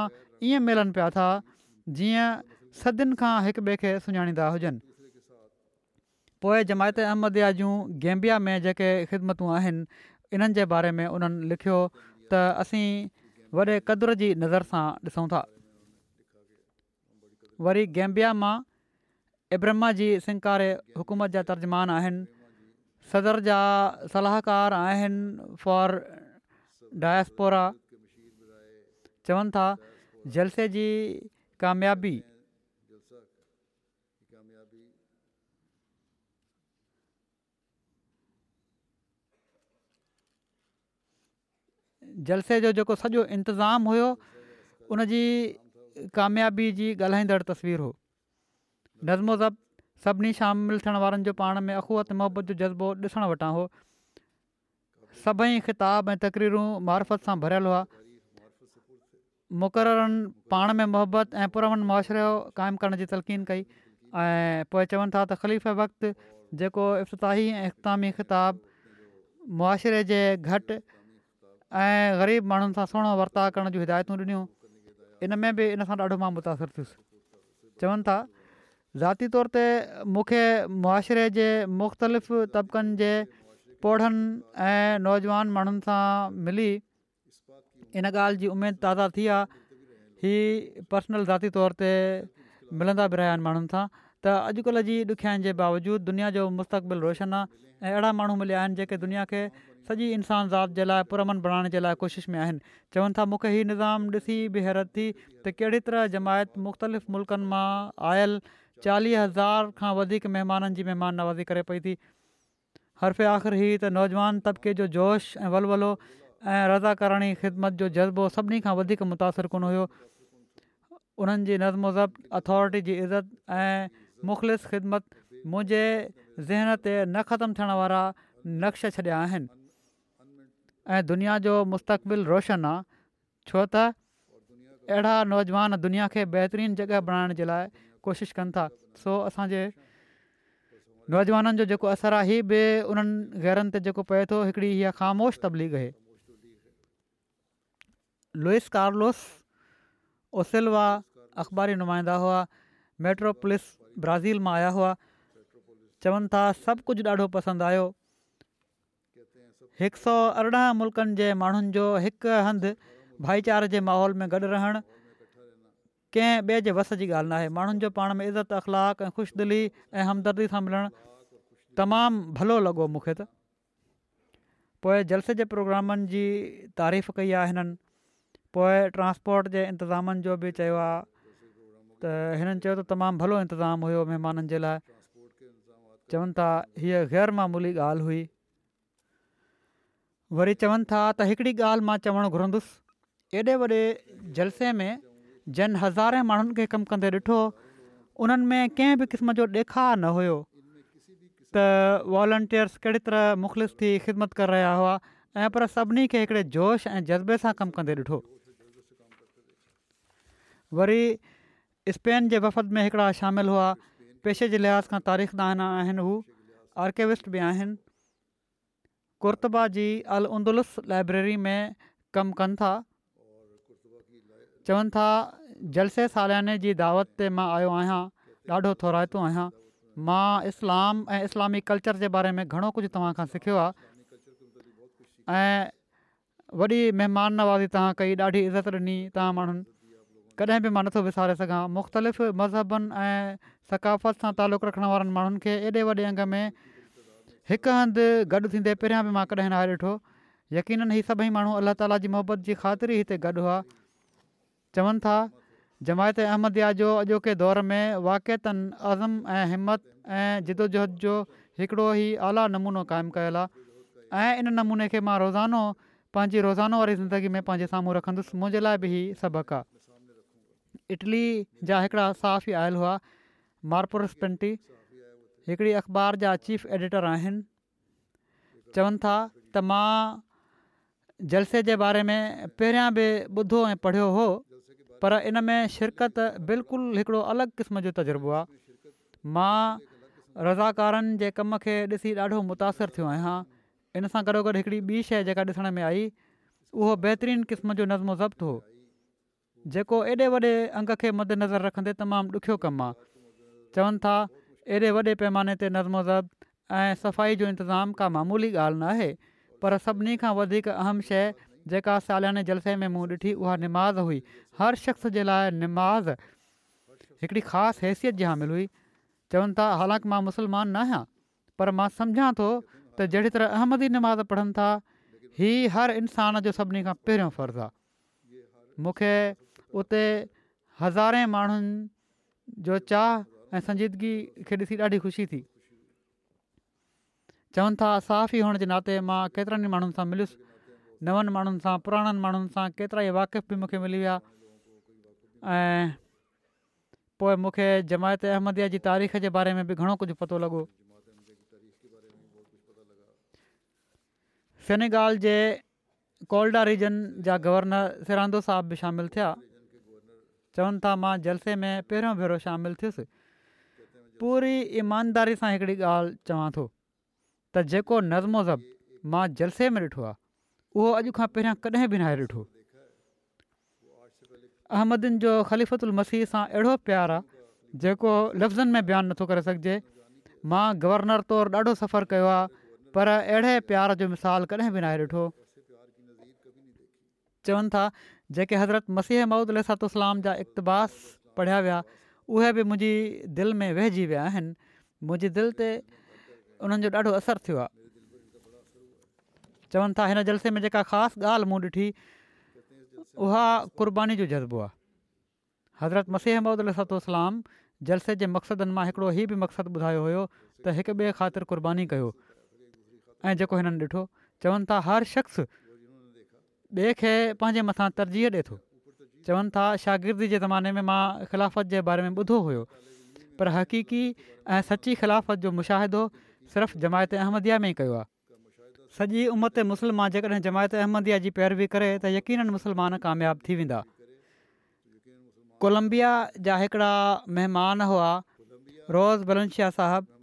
ईअं मिलनि पिया था जीअं सदियुनि खां हिक ॿिए खे सुञाणींदा हुजनि पोएं जमायत अहमदिया जूं गेंबिया में जेके ख़िदमतूं आहिनि इन्हनि जे बारे में उन्हनि लिखियो त असीं वॾे क़दुरु जी नज़र सां ॾिसूं था वरी गेंबिया मां इब्रह्मा जी सिंकारे हुकूमत जा तर्जमान आहिनि सदर जा सलाहकार आहिनि फॉर डायस्पोरा चवनि था जलसे जी कामयाबी जलसे जो जेको सॼो इंतिज़ामु हुयो उन जी कामयाबी जी ॻाल्हाईंदड़ु तस्वीरु हुओ नज़्मो ज़ब सभिनी शामिलु थियण वारनि जो पाण में अखूअ मुहबत जो जज़्बो ॾिसणु वटां हो सभई ख़िताब ऐं तक़रीरूं मारफत सां भरियलु हुआ मुक़ररनि पाण में मुहबत ऐं पुरवनि मुआशरे क़ाइमु करण जी तलक़ीन कई ऐं पोइ चवनि था त ख़लीफ़ वक़्तु जेको इफ़्ताही ऐं इख़्तामी ख़िताबु मुआशिरे जे घटि ऐं ग़रीब माण्हुनि सां सोणो वर्ताव करण जी हिदायतूं ॾिनियूं इन में बि इन सां ॾाढो मां थियुसि चवनि था ज़ाती तौर ते मूंखे मुआशिरे जे मुख़्तलिफ़ तबिकनि जे पोढनि ऐं नौजवान माण्हुनि सां मिली इन ॻाल्हि जी उमेद ताज़ा थी आहे हीअ पर्सनल ज़ाती तौर ते मिलंदा बि रहिया आहिनि माण्हुनि सां त अॼुकल्ह जी ॾुखियाईनि जे बावजूदि दुनिया जो मुस्तक़बिल रोशन आहे ऐं अहिड़ा माण्हू मिलिया आहिनि जेके दुनिया खे सॼी इंसान ज़ात जे लाइ पुरमन बणाइण जे लाइ कोशिशि में आहिनि चवनि था मूंखे हीउ निज़ाम ॾिसी बि हैरत थी त कहिड़ी तरह जमायत मुख़्तलिफ़ मुल्कनि मां आयल चालीह हज़ार खां वधीक महिमाननि जी महिमान नवाज़ी करे पई थी हरफ़ आख़िर ई त नौजवान तबिके जो जोश ऐं वलवलो वलो ऐं रज़ा ख़िदमत जो जज़्बो सभिनी खां वधीक मुतासिर कोन हुयो उन्हनि जी नज़मुज़ब अथॉरिटी जी इज़त ऐं मुख़लिस ख़िदमत मुंहिंजे ज़हन ते न ख़तमु थियण वारा नक्श छॾिया आहिनि दुनिया जो मुस्तक़बिल रोशन आहे छो त अहिड़ा नौजवान दुनिया खे बहितरीनु जॻह बणाइण जे लाइ कोशिशि कनि था सो असांजे नौजवाननि जो जेको असरु आहे हीअ बि उन्हनि घहरनि ते जेको पए थो हिकिड़ी हीअ ख़ामोश तबलीग आहे लुइस कार्लोस ओसेल्वा अख़बारी नुमाईंदा हुआ मेट्रो पुलिस ब्राज़ील मां आया हुआ चवनि था सभु कुझु ॾाढो पसंदि आयो हिकु सौ अरिड़हं मुल्कनि जे माण्हुनि जो हिकु हंधि भाईचारे जे माहौल में गॾु रहणु कंहिं ॿिए जे वस जी ॻाल्हि न आहे माण्हुनि जो पाण में इज़त अख़लाक ऐं ख़ुशि दिली ऐं हमदर्दी सां मिलणु तमामु भलो लॻो मूंखे त पोइ जलसे जे प्रोग्रामनि जी तारीफ़ कई आहे हिननि पोइ ट्रांस्पोट जे इंतिज़ामनि जो बि चयो आहे त हिननि चयो त तमामु भलो इंतिज़ामु हुयो महिमाननि जे लाइ चवनि था हीअ ग़ैरमूली ॻाल्हि हुई वरी चवनि था त हिकिड़ी ॻाल्हि मां चवणु घुरंदुसि एॾे वॾे जलसे में जन हज़ारे माण्हुनि खे कमु कंदे ॾिठो उन्हनि में कंहिं बि क़िस्म जो ॾेखार न हुयो त वॉलेंटियर्स कहिड़ी तरह मुख़लिस थी ख़िदमत करे रहिया हुआ ऐं पर सभिनी खे हिकिड़े जोश ऐं जज़्बे सां कमु कंदे ॾिठो वरी स्पेन जे वफ़द में हिकिड़ा शामिलु हुआ पेशे जे लिहाज़ खां तारीख़ दाना आहिनि हू आर्केविस्ट बि आहिनि कुर्तबा जी अल उंदुलस लाइब्रेरी में कमु कनि था चवनि था जलसे सालियाने जी दावत ते मां आयो आहियां ॾाढो थोराए आहियां मां इस्लाम ऐं इस्लामी कल्चर जे बारे में घणो कुझु तव्हां खां सिखियो आहे वॾी महिमान नवाज़ी तव्हां कई ॾाढी इज़त ॾिनी तव्हां माण्हुनि कॾहिं बि मां नथो विसारे सघां मुख़्तलिफ़ मज़हबनि ऐं सकाफ़त सां तालुक़ु रखण वारनि माण्हुनि खे एॾे वॾे अंग में हिकु हंधि गॾु थींदे पहिरियां बि मां कॾहिं न ॾिठो यकीन ही सभई माण्हू अल्लाह ताला जी मुहबत जी ख़ातिरी हिते गॾु हुआ चवनि था जमायत अहमद जो अॼोके दौर में वाक़ितनि अज़म ऐं हिमत ऐं जिदोजहद जो हिकिड़ो ई आला नमूनो क़ाइमु कयल आहे ऐं इन नमूने खे मां रोज़ानो पंहिंजी रोज़ानो वारी ज़िंदगी में पंहिंजे साम्हूं रखंदुसि मुंहिंजे लाइ बि ई सबक़ु आहे इटली जा हिकिड़ा साफ़ ई आयल हुआ मारपुरस पिंटी हिकिड़ी अख़बार जा चीफ एडिटर आहिनि चवनि था त मां जलसे जे बारे में पहिरियां बि ॿुधो ऐं पढ़ियो पर इन में शिरकत बिल्कुलु हिकिड़ो अलॻि क़िस्म जो तजुर्बो आहे मां रज़ाकारनि जे कम खे ॾिसी ॾाढो मुतासिर थियो आहियां इन सां गॾोगॾु हिकड़ी ॿी शइ जेका ॾिसण में आई उहो बहितरीन क़िस्म जो नज़मो ज़बु हो जेको एॾे वॾे अंग खे मदनज़र रखंदे तमामु ॾुखियो कमु आहे चवनि था एॾे वॾे पैमाने ते नज़मो ज़ब्त ऐं सफ़ाई जो इंतिज़ामु का मामूली ॻाल्हि न आहे पर सभिनी खां वधीक अहम शइ जेका सालियाने जलसे में मूं ॾिठी उहा निमाज़ हुई हर शख़्स जे लाइ नमाज़ हिकिड़ी ख़ासि हैसियत जी हामिल हुई चवनि था हालांकि मां मुसलमान न आहियां पर मां सम्झा थो त जहिड़ी तरह अहमदी निमाज़ पढ़नि था हीअ हर इंसान जो सभिनी खां पहिरियों फर्ज़ु आहे मूंखे उते हज़ारे माण्हुनि जो चाह ऐं संजीदगी खे ॾिसी ॾाढी ख़ुशी थी चवनि था साफ़ ई हुअण जे नाते मां केतिरनि ई माण्हुनि सां मिलियुसि नवनि माण्हुनि सां पुराणनि माण्हुनि सां केतिरा ई वाक़िफ़ बि मूंखे मिली विया ऐं पोइ मूंखे जमायत अहमदिया जी तारीख़ जे बारे में बि घणो कुझु पतो लॻो सेनेगाल जे कोल्डा रीजन जा गवर्नर सिरांदो साहब बि शामिलु थिया चवनि था मां जलसे में पहिरियों भेरो शामिलु थियुसि पूरी ईमानदारी सां हिकिड़ी ॻाल्हि चवां थो त जेको नज़्मो ज़ब मां जलसे में ॾिठो आहे उहो अॼु खां पहिरियां कॾहिं बि नाहे ॾिठो अहमदियुनि जो ख़लिफ़ल मसीह सां अहिड़ो प्यारु आहे जेको लफ़्ज़नि में बयानु नथो करे सघिजे मां गवर्नर तौरु ॾाढो सफ़रु कयो आहे पर अहिड़े प्यार जो मिसाल कॾहिं बि न आहे ॾिठो चवनि था जेके हज़रत मसीह महूदुसातलाम जा इक़्तबास पढ़िया विया उहे बि मुंहिंजी दिलि में वहिजी विया आहिनि मुंहिंजी दिलि ते उन्हनि जो ॾाढो असरु चवनि था हिन जलसे में जेका ख़ासि ॻाल्हि मूं ॾिठी उहा क़ुर्बानी जो जज़्बो आहे हज़रत मसीह अहमद अलाम जलसे जे मक़सदनि मां हिकिड़ो हीउ बि मक़सदु ॿुधायो हुयो त हिकु ॿिए ख़ातिर क़ुर्बानी कयो ऐं जेको हिननि ॾिठो चवनि था हर शख़्स ॿिए खे पंहिंजे मथां तरजीह ॾिए थो चवनि था शागिर्दी जे ज़माने में मां ख़िलाफ़त जे बारे में ॿुधो हुयो पर हक़ीक़ी ऐं सची ख़िलाफ़त जो मुशाहिदो सिर्फ़ु जमायत अहमदिया में ई कयो आहे सॼी उमिरि मुसलमान जेकॾहिं जमायत अहमदिया जी पैरवी करे त यकीन मुसलमान कामयाबु थी वेंदा कोलंबिया जा हिकिड़ा महिमान हुआ रोज़ बलंदाह साहिबु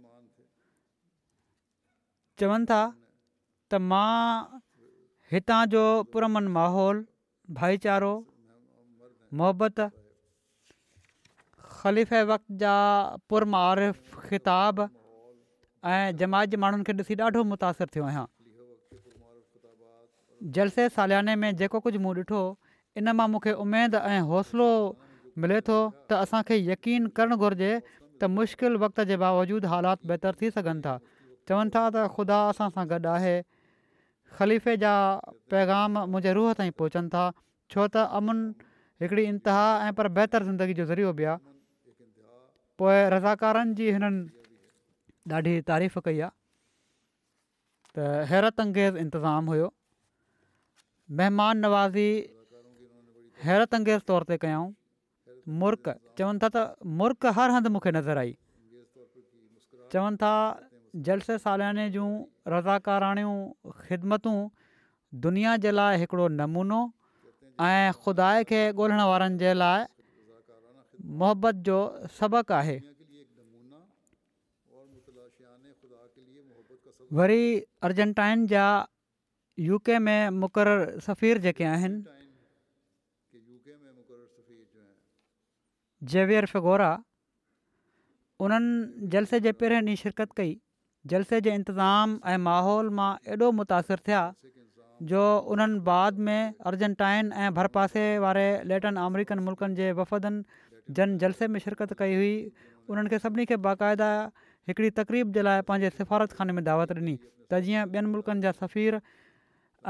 चवनि था त मां हितां जो पुरमन माहौल भाईचारो मोहबत ख़लीफ़े वक़्त जा पुर ख़िताब ऐं जमायत माण्हुनि खे ॾिसी ॾाढो मुतासिर थियो आहियां जलसे सालियाने में जेको कुझु मूं ॾिठो इन मां मूंखे उमेदु ऐं हौसलो मिले थो त असांखे यकीन करणु घुरिजे त मुश्किल वक़्त जे बावजूदि हालात बहितरु थी सघनि था चवनि था त ख़ुदा असां सां गॾु आहे ख़लीफ़े जा पैगाम मुंहिंजे रूह ताईं पहुचनि था छो त अमुन हिकिड़ी इंतिहा ऐं पर बहितर ज़िंदगी जो ज़रियो बि आहे पोइ रज़ाकारनि जी हिननि ॾाढी तारीफ़ कई आहे त हैरत अंगेज़ इंतज़ामु हुयो मेहमान नवाज़ी हैरत अंगेज़ तौर ते कयऊं मुर्क चवनि था त मुर्ख हर हंधि मूंखे नज़र आई चवनि था जलसे सालियाने जूं रज़ाकाराणियूं ख़िदमतूं दुनिया जे लाइ हिकिड़ो नमूनो ऐं ख़ुदा खे ॻोल्हण वारनि जे लाइ मुहबत जो सबक़ु आहे वरी अर्जेंटाइन जा यू के में मुक़ररु सफ़ीर जेके आहिनि जेवियर फिगोरा उन्हनि जलसे जे पहिरें ॾींहुं शिरकत कई जलसे जे इंतज़ाम ऐं माहौल मां एॾो मुतासिर थिया जो उन्हनि बाद में अर्जेंटाइन ऐं भरपासे वारे लेटन अमरीकन मुल्कनि जे वफ़दनि जन जलसे में शिरकत कई हुई उन्हनि खे सभिनी खे बाक़ाइदा हिकिड़ी तक़रीब जे लाइ पंहिंजे सिफ़ारत खाने में दावत ॾिनी त जीअं ॿियनि मुल्कनि जा सफ़ीर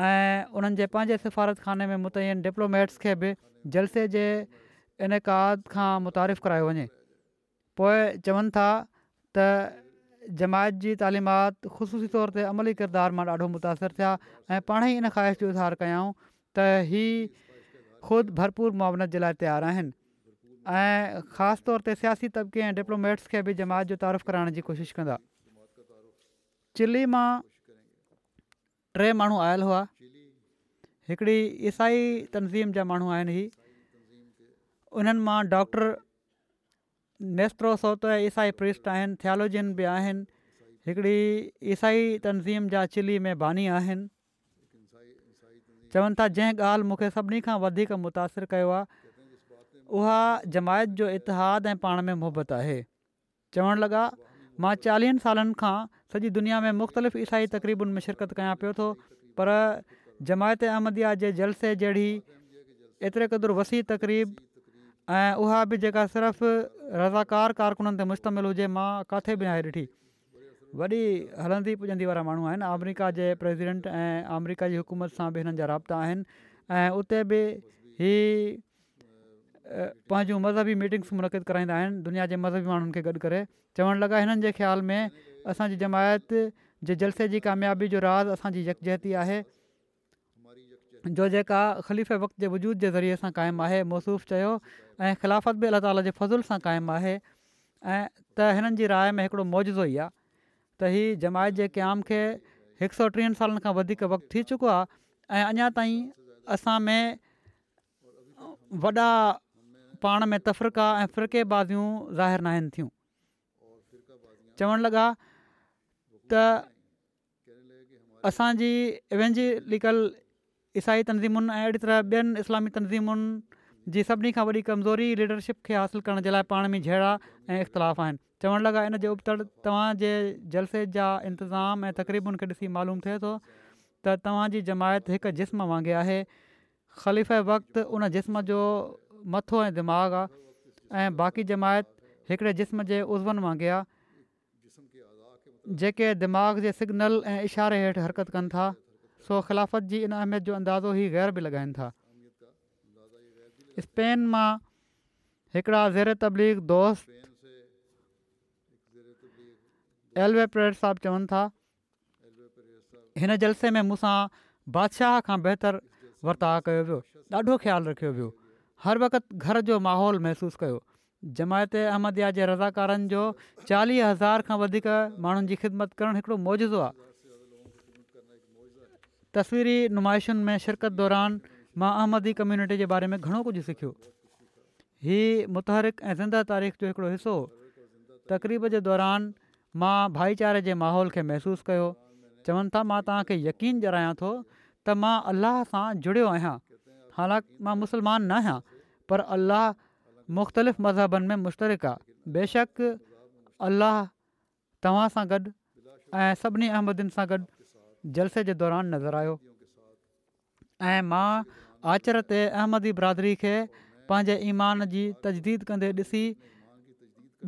ऐं उन्हनि जे पंहिंजे सिफ़ारत ख़ाने में मुतयन डिप्लोमेट्स खे बि जलसे जे इनक़ खां मुतारिफ़ करायो वञे पोइ चवनि था त जमायत जी तालीमात ख़ुशूसी तौर ते अमली किरदार मां ॾाढो मुतासिर थिया ऐं पाण ई इन ख़्वाहिश जो इज़हार कयूं त हीअ ख़ुदि भरपूर मुआवनत जे लाइ तयारु आहिनि ऐं तौर ते सियासी तबिके ऐं डिप्लोमैट्स खे बि जमायत जो तारीफ़ु कराइण जी कोशिशि कंदा चिली मां टे माण्हू आयल हुआ हिकिड़ी ईसाई तनज़ीम जा माण्हू आहिनि ही उन्हनि मां डॉक्टर नेस्त्रो सोतो ईसाई प्रिस्ट आहिनि थियालोजियन बि आहिनि हिकिड़ी ईसाई तनज़ीम जा चिली में बानी आहिनि चवनि था जंहिं ॻाल्हि मूंखे सभिनी खां वधीक मुतासिर कयो आहे जमायत जो इतिहादु ऐं पाण में मुहबत आहे चवण लॻा मां चालीहनि सालनि खां सॼी दुनिया में मुख़्तलिफ़ ईसाई तक़रीबुनि में शिरकत कयां पियो थो पर जमायत अहमदिया जे जलसे जहिड़ी एतिरे क़दुरु वसी तक़रीब ऐं उहा बि जेका सिर्फ़ु रज़ाकार कारकुननि ते मुश्तमिल हुजे मां किथे बि न आहे ॾिठी वॾी हलंदी पुॼंदी वारा माण्हू आहिनि अमरिका जे प्रेसिडेंट ऐं अमरिका जी हुकूमत सां बि हिननि जा राबता आहिनि ऐं उते बि ही पंहिंजो मज़हबी मीटिंग्स मुनक़िद कराईंदा आहिनि दुनिया जे मज़हबी माण्हुनि खे गॾु करे चवणु लॻा हिननि जे ख़्याल में असांजी जमायत जे जलसे जी कामयाबी जो राज़ असांजी यकजहती आहे जो जेका ख़लीफ़ वक़्त जे वजूद जे ज़रिए सां क़ाइमु आहे मौसूफ़ चयो ऐं ख़िलाफ़त बि अला ताला जे फज़ुल सां क़ाइमु आहे ऐं त हिननि जी राय में हिकिड़ो मौजो ई आहे त हीअ जमायत जे क़याम खे हिकु सौ टीहनि सालनि खां वधीक वक़्तु थी चुको आहे ऐं अञा ताईं में वॾा पाण में तफ़रक़ा ऐं फ़ेबाज़ियूं ज़ाहिर न आहिनि थियूं चवण लॻा त असांजी वेंजी ईसाई तनज़ीमुनि ऐं अहिड़ी तरह ॿियनि इस्लामी तनज़ीमुनि जी सभिनी खां वॾी कमज़ोरी लीडरशिप खे हासिलु करण जे लाइ पाण में झेड़ा ऐं इख़्तिलाफ़ु आहिनि चवणु लॻा इन जे उबतड़ तव्हांजे जलसे जा इंतिज़ाम ऐं तक़रीबुनि खे ॾिसी मालूम थिए थो त तव्हांजी जमायत हिकु जिस्म वांगुरु आहे ख़लीफ़ वक़्तु उन जिस्म जो मथो ऐं दिमाग़ आहे ऐं बाक़ी जमायत हिकिड़े जिस्म जे उज़वनि वांगुरु जेके दिमाग़ जे सिग्नल ऐं इशारे हेठि हरकत कनि था सो ख़िलाफ़त जी इन अहमियत जो अंदाज़ो ई ग़ैर बि लॻाइनि था स्पेन मां हिकिड़ा ज़ेर तबलीग दोस्त साहिबु चवनि था हिन जलसे में मूंसां बादशाह खां बहितरु वर्ताव कयो वियो ॾाढो ख़्यालु रखियो वियो हर वक़्ति घर जो माहौल महसूसु कयो जमायत अहमद जे रज़ाकारनि जो चालीह हज़ार खां वधीक माण्हुनि जी ख़िदमत करणु हिकिड़ो मौजो आहे तस्वीरी नुमाइशुनि में शिरकत दौरान मां अहमदी कम्युनिटी जे बारे में घणो कुझु सिखियो हीअ मुतहरिक ऐं ज़िंदह तारीख़ जो हिकिड़ो हिसो तक़रीब जे दौरान मां भाईचारे जे माहौल खे महसूसु कयो चवनि था मां तव्हांखे यकीन ॼाणायां थो त मां अलाह सां जुड़ियो आहियां हालांकि मां मुस्लमान न आहियां पर अलाह मुख़्तलिफ़ मज़हबनि में मुश्तक आहे बेशक अलाह तव्हां सां गॾु ऐं सभिनी अहमदियुनि सां गॾु जलसे जे दौरान नज़र आहियो ऐं मां आचर ते अहमदी बिरादरी खे पंहिंजे ईमान जी तजदीद कंदे ॾिसी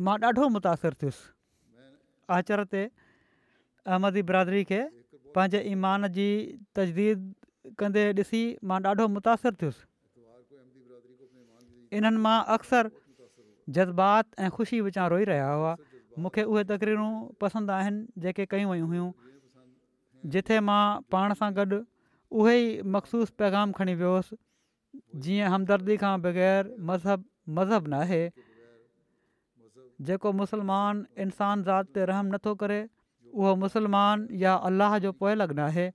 मां ॾाढो मुतासिर थियुसि आचर ते अहमदी बिरादरी खे पंहिंजे ईमान जी तजदीद कंदे ॾिसी मां ॾाढो मुतासिरु थियुसि इन्हनि मां अक्सर जज़्बात ऐं ख़ुशी विचां रोई रहिया हुआ मूंखे उहे तकरीरूं पसंदि आहिनि जेके कयूं वयूं हुयूं जिथे मां पाण सां गॾु उहे ई मखसूस पैगाम खणी वियोसि जीअं हमदर्दी खां बग़ैर मज़हब मज़हब मज़हबु नाहे जेको मुसलमान इंसान ज़ात ते रहम नथो करे उहो मुसलमान या अलाह जो पोयल न आहे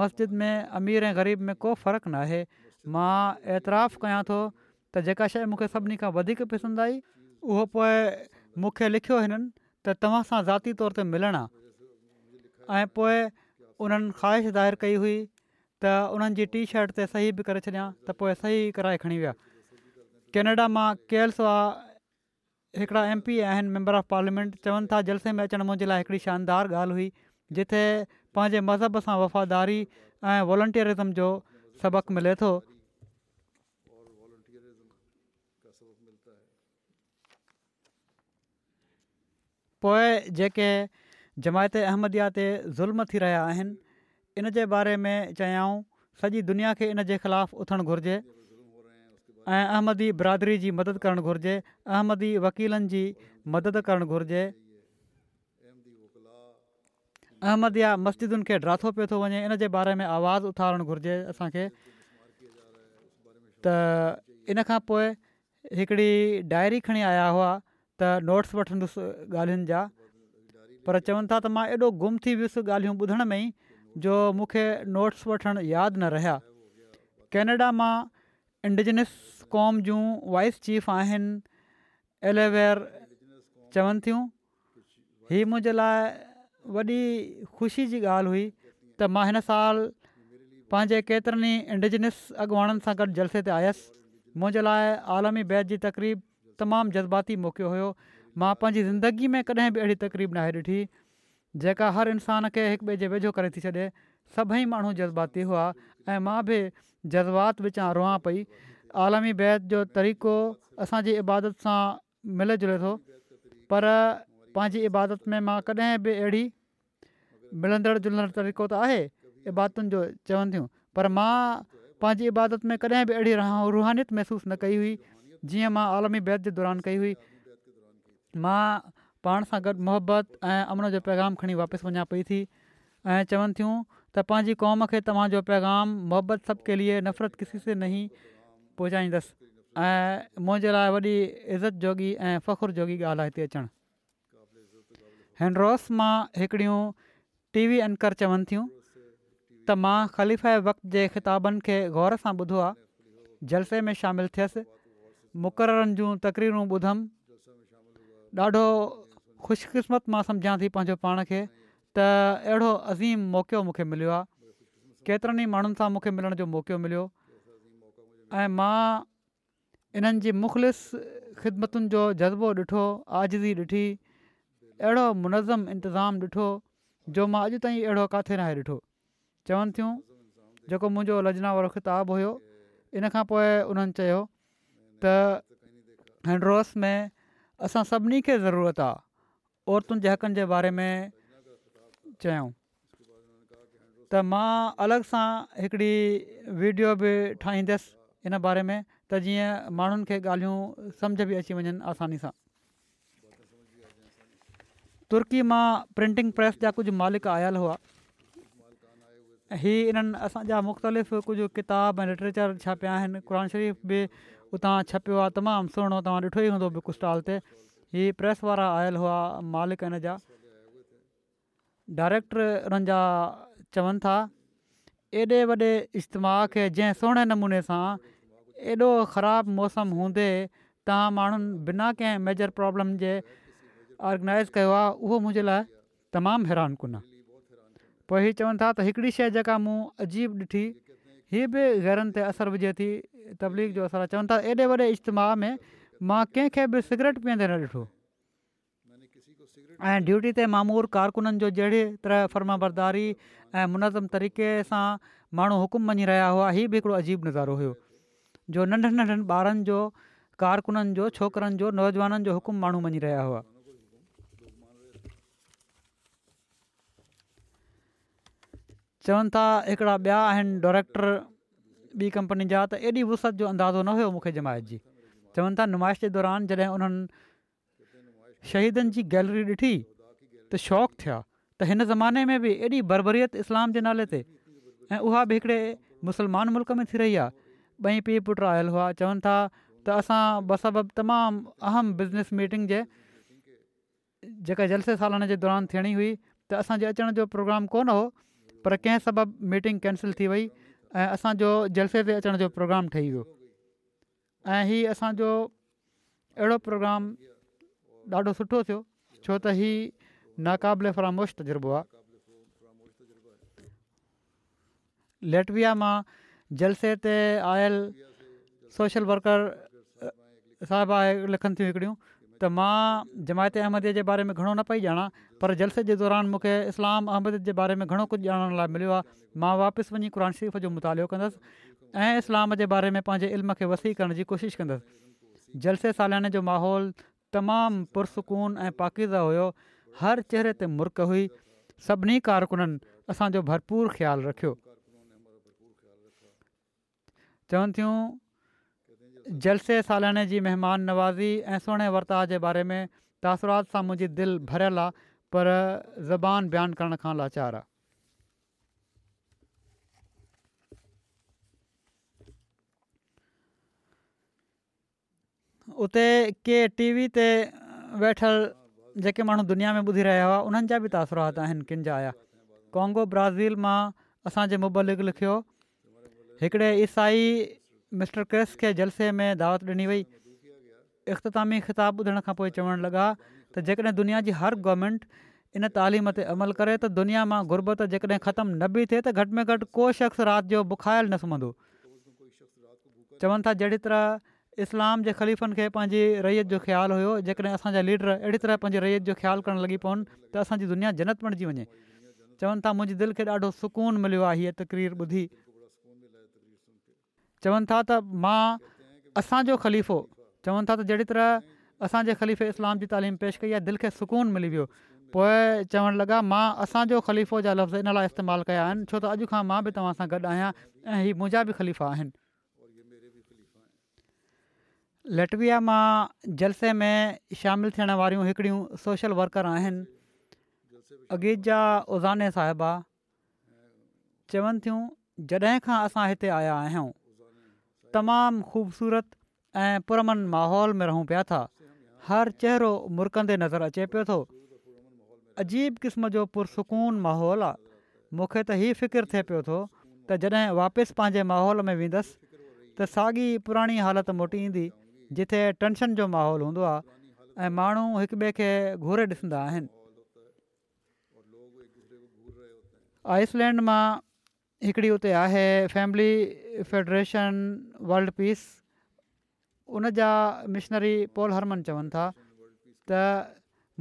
मस्जिद में अमीर ऐं ग़रीब में को फ़र्क़ु न आहे मां एतिराफ़ु कयां थो त जेका शइ मूंखे सभिनी खां वधीक पसंदि आई उहो पोइ मूंखे लिखियो हिननि त तव्हां सां ज़ाती तौर ते मिलणु आहे ऐं पोइ उन्हनि ख़्वाहिश ज़ाहिर कई हुई त उन्हनि जी टी शर्ट ते सही बि करे छॾियां त पोइ सही कराए खणी विया केनेडा मां केल्सवा हिकिड़ा एम पी आहिनि ऑफ पार्लियामेंट चवनि था जलसे में अचणु मुंहिंजे लाइ हिकिड़ी शानदार ॻाल्हि हुई जिथे पंहिंजे मज़हब सां वफ़ादारी ऐं वॉलंटियरिज़म जो सबक़ु मिले थो पोइ जेके जमायत अहमदिया ते ज़ुल्म थी रहिया आहिनि इन जे बारे में चयाऊं सॼी दुनिया खे इन जे ख़िलाफ़ु उथणु घुरिजे ऐं अहमदी बिरादरी जी मदद करणु घुरिजे अहमदी वकीलनि जी मदद करणु घुरिजे अहमद या मस्जिदुनि खे ड्राथो पियो थो वञे इन जे बारे में आवाज़ु उथारणु घुरिजे असांखे त इनखां पोइ हिकिड़ी डायरी खणी आया हुआ त नोट्स वठंदुसि ॻाल्हियुनि जा पर चवनि था त मां एॾो गुम थी वियुसि ॻाल्हियूं ॿुधण में ई जो मूंखे नोट्स वठणु यादि न रहिया कैनेडा मां इंडिजिनस क़ौम जूं वाइस चीफ आहिनि एलेवेर चवनि थियूं हीअ मुंहिंजे लाइ वॾी ख़ुशी जी ॻाल्हि हुई त मां हिन साल पंहिंजे केतिरनि ई इंडिजिनस अॻुवाणनि सां गॾु जलसे ते आयसि मुंहिंजे लाइ आलमी बैत जी तक़रीब तमामु जज़्बाती मौक़ियो हुयो मां पंहिंजी ज़िंदगी में कॾहिं बि अहिड़ी तकरीब नाहे ॾिठी जेका हर इंसान खे हिक ॿिए जे वेझो करे थी छॾे सभई माण्हू जज़्बाती हुआ ऐं मां बि जज़्बात विचां रोआ पई आलमी बैत जो तरीक़ो असांजी इबादत सां मिले जुले थो पर पंहिंजी इबादत में मां कॾहिं बि मिलंदड़ जुलंदड़ तरीक़ो त आहे इबातुनि जो चवनि थियूं पर मां पंहिंजी इबादत में कॾहिं बि अहिड़ी रहा रुहानीत महिसूसु न कई हुई जीअं मां आलमी बैत जे दौरान कई हुई मां पाण सां गॾु मोहबत ऐं अमन जो पैगाम खणी वापसि वञा पई थी ऐं चवनि थियूं त पंहिंजी क़ौम खे तव्हांजो पैगाम मोहबत सभु लिए नफ़रत किसी से न ई पहुचाईंदसि ऐं मुंहिंजे लाइ वॾी इज़त जोगी ऐं फ़ख़ुरु जोगी ॻाल्हि आहे हिते अचणु हिनरॉस मां हिकिड़ियूं टीवी एंकर अंकर चवनि थियूं त मां ख़लीफ़ वक़्त जे ख़िताबनि खे गौर सां ॿुधो आहे जलसे में शामिलु थियसि मुक़ररनि जूं तकरीरूं ॿुधमि ॾाढो ख़ुशकिस्मत मां सम्झां थी पंहिंजो पाण खे त अहिड़ो अज़ीम मौक़ो मूंखे मिलियो आहे केतिरनि ई माण्हुनि सां मूंखे मिलण जो मौक़ो मिलियो ऐं मां इन्हनि जी मुख़लिस ख़िदमतुनि जो जज़्बो ॾिठो आज़िज़ी ॾिठी अहिड़ो मुनज़म इंतिज़ामु ॾिठो जो मां अॼु ताईं अहिड़ो किथे न आहे ॾिठो चवनि थियूं जेको मुंहिंजो लजना वारो ख़िताबु हुयो इन खां पोइ उन्हनि चयो त हैंड्रोस में असां सभिनी खे ज़रूरत आहे औरतुनि जे हक़नि जे बारे में चयऊं त मां अलॻि सां हिकिड़ी वीडियो बि ठाहींदसि इन बारे में त जीअं माण्हुनि खे ॻाल्हियूं सम्झ बि अची वञनि आसानी सां तुर्की मां प्रिंटिंग प्रेस जा कुझु मालिक आयल हुआ हीअ इन्हनि असांजा मुख़्तलिफ़ कुझु किताब ऐं लिटरेचर छापिया आहिनि क़ुर शरीफ़ बि उतां छपियो आहे तमामु सुहिणो तव्हां ॾिठो ई हूंदो बुक स्टॉल ते हीअ प्रेस वारा आयल हुआ मालिक इन जा डायरेक्टर उन्हनि जा चवनि था एॾे वॾे इज्तमा खे जंहिं सुहिणे नमूने सां एॾो ख़राबु मौसम हूंदे तव्हां माण्हुनि बिना कंहिं मेजर प्रॉब्लम जे ऑर्गनाइज़ कयो आहे उहो मुंहिंजे लाइ तमामु हैरान कोन आहे पोइ हीअ चवनि था त हिकिड़ी शइ जेका मूं अजीब ॾिठी हीअ बि घरनि ते असरु विझे थी तबलीग जो असरु चवनि था एॾे वॾे इज्तमाह में मां कंहिंखे बि सिगरेट पीअंदे न ॾिठो ऐं ड्यूटी ते मामूर कारकुननि जो जहिड़े तरह फर्माबरदारी ऐं मुनज़म तरीक़े सां माण्हू हुकुम मञी रहिया हुआ हीअ बि हिकिड़ो अजीब नज़ारो हुयो जो नंढनि नंढनि ॿारनि जो कारकुननि जो छोकिरनि जो नौजवाननि जो हुकुम माण्हू मञी रहिया हुआ चवनि था हिकिड़ा ॿिया आहिनि डोरेक्टर ॿी कंपनी जा त एॾी वुसत जो अंदाज़ो न हुयो मूंखे जमाइश जी चवनि था नुमाइश जे दौरान जॾहिं उन्हनि शहीदनि जी गैलरी ॾिठी त शौक़ु थिया त हिन ज़माने में बि एॾी बरबरीअत इस्लाम जे नाले ते ऐं उहा बि हिकिड़े मुस्लमान मुल्क में थी रही आहे ॿई पीउ पुटु आयल हुआ चवनि था त असां बसबब तमामु अहम बिज़निस मीटिंग जे जेका जलसे सालान जे दौरान थियणी हुई त असांजे अचण जो प्रोग्राम कोन पर कंहिं सबबु मीटिंग कैंसिल थी वई ऐं असांजो जलसे ते अचण जो प्रोग्राम ठही वियो ऐं हीअ असांजो अहिड़ो प्रोग्राम ॾाढो सुठो थियो छो त ही नाक़ाबिले फरामोश तज़ुर्बो आहे लेटविया मां जलसे ते आयल सोशल वर्कर साहिबु आहे थियूं हिकिड़ियूं त मां जमायत अहमद जे बारे में घणो न पई ॼाणा पर जलसे जे दौरान मूंखे इस्लाम अहमद जे बारे में घणो कुझु ॼाणण लाइ मिलियो आहे मां वापसि वञी क़ुर शरीफ़ जो मुतालो कंदसि ऐं इस्लाम जे बारे में पंहिंजे इल्म खे वसी करण जी कोशिशि कंदसि जलसे सालाने जो माहौल तमामु पुरसकून ऐं पाकिदह हुयो हर चहिरे ते मुर्क हुई सभिनी कारकुननि असांजो भरपूरु ख़्यालु रखियो चवनि थियूं जलसे सालाने जी महिमान नवाज़ी ऐं सुहिणे वर्ता जे बारे में तासुरात सां मुंहिंजी दिलि भरियलु आहे पर ज़बान बयानु करण खां लाचार आहे उते के टीवी ते वेठल जेके माण्हू दुनिया में ॿुधी रहिया हुआ उन्हनि जा बि तासुरात आहिनि किंजा आया कॉंगो ब्राज़ील मां असांजे मुबलिक लिखियो हिकिड़े ईसाई मिस्टर क्रिस खे जलसे में दावत ॾिनी वई इख़्तामी ख़िताबु ॿुधण खां पोइ चवणु लॻा त जेकॾहिं दुनिया जी हर गवर्नमेंट इन तइलीम ते अमल करे त दुनिया मां गुरबत जेकॾहिं ख़तमु न बि थिए त घटि में घटि को शख़्स राति जो बुखायल न सुम्हंदो चवनि था जहिड़ी तरह इस्लाम जे ख़लीफ़नि खे पंहिंजी रैयत जो ख़्यालु हुयो जेकॾहिं असांजा लीडर अहिड़ी तरह पंहिंजी रैयत जो ख़्यालु करणु लॻी पवनि त असांजी दुनिया जनत बणिजी वञे चवनि था मुंहिंजी दिलि खे ॾाढो सुकून मिलियो आहे हीअ तकरीर ॿुधी चवनि था त मां असांजो ख़लीफ़ो चवनि था त जहिड़ी तरह असांजे ख़लीफ़े इस्लाम जी तइलीम पेश कई आहे दिलि खे सुकून मिली वियो पोइ चवणु लॻा मां असांजो ख़लीफ़ो जा लफ़्ज़ इन लाइ इस्तेमालु कया आहिनि छो त अॼु खां मां बि तव्हां सां गॾु आहियां ऐं मुंहिंजा बि ख़लीफ़ा आहिनि लटविया मां जलसे में शामिलु थियण वारियूं हिकिड़ियूं सोशल वर्कर आहिनि अगीत जा ओज़ाने साहिबा चवनि थियूं जॾहिं खां असां हिते आया आहियूं तमामु ख़ूबसूरत ऐं पुरमन माहौल में रहूं पिया था हर चहिरो मुरकंदे नज़र अचे पियो थो अजीब क़िस्म जो पुरसकून माहौल आहे मूंखे त ई फ़िकिरु थिए पियो थो त जॾहिं वापसि पंहिंजे माहौल में वेंदसि त साॻी पुराणी हालति मोटी ईंदी जिते टेंशन जो माहौल हूंदो आहे ऐं माण्हू हिक ॿिए खे घुरे ॾिसंदा आहिनि आइसलैंड मां हिकिड़ी उते आहे फैमिली फेडरेशन वल्ड पीस उन जा मिशनरी पोल हरमन चवनि था त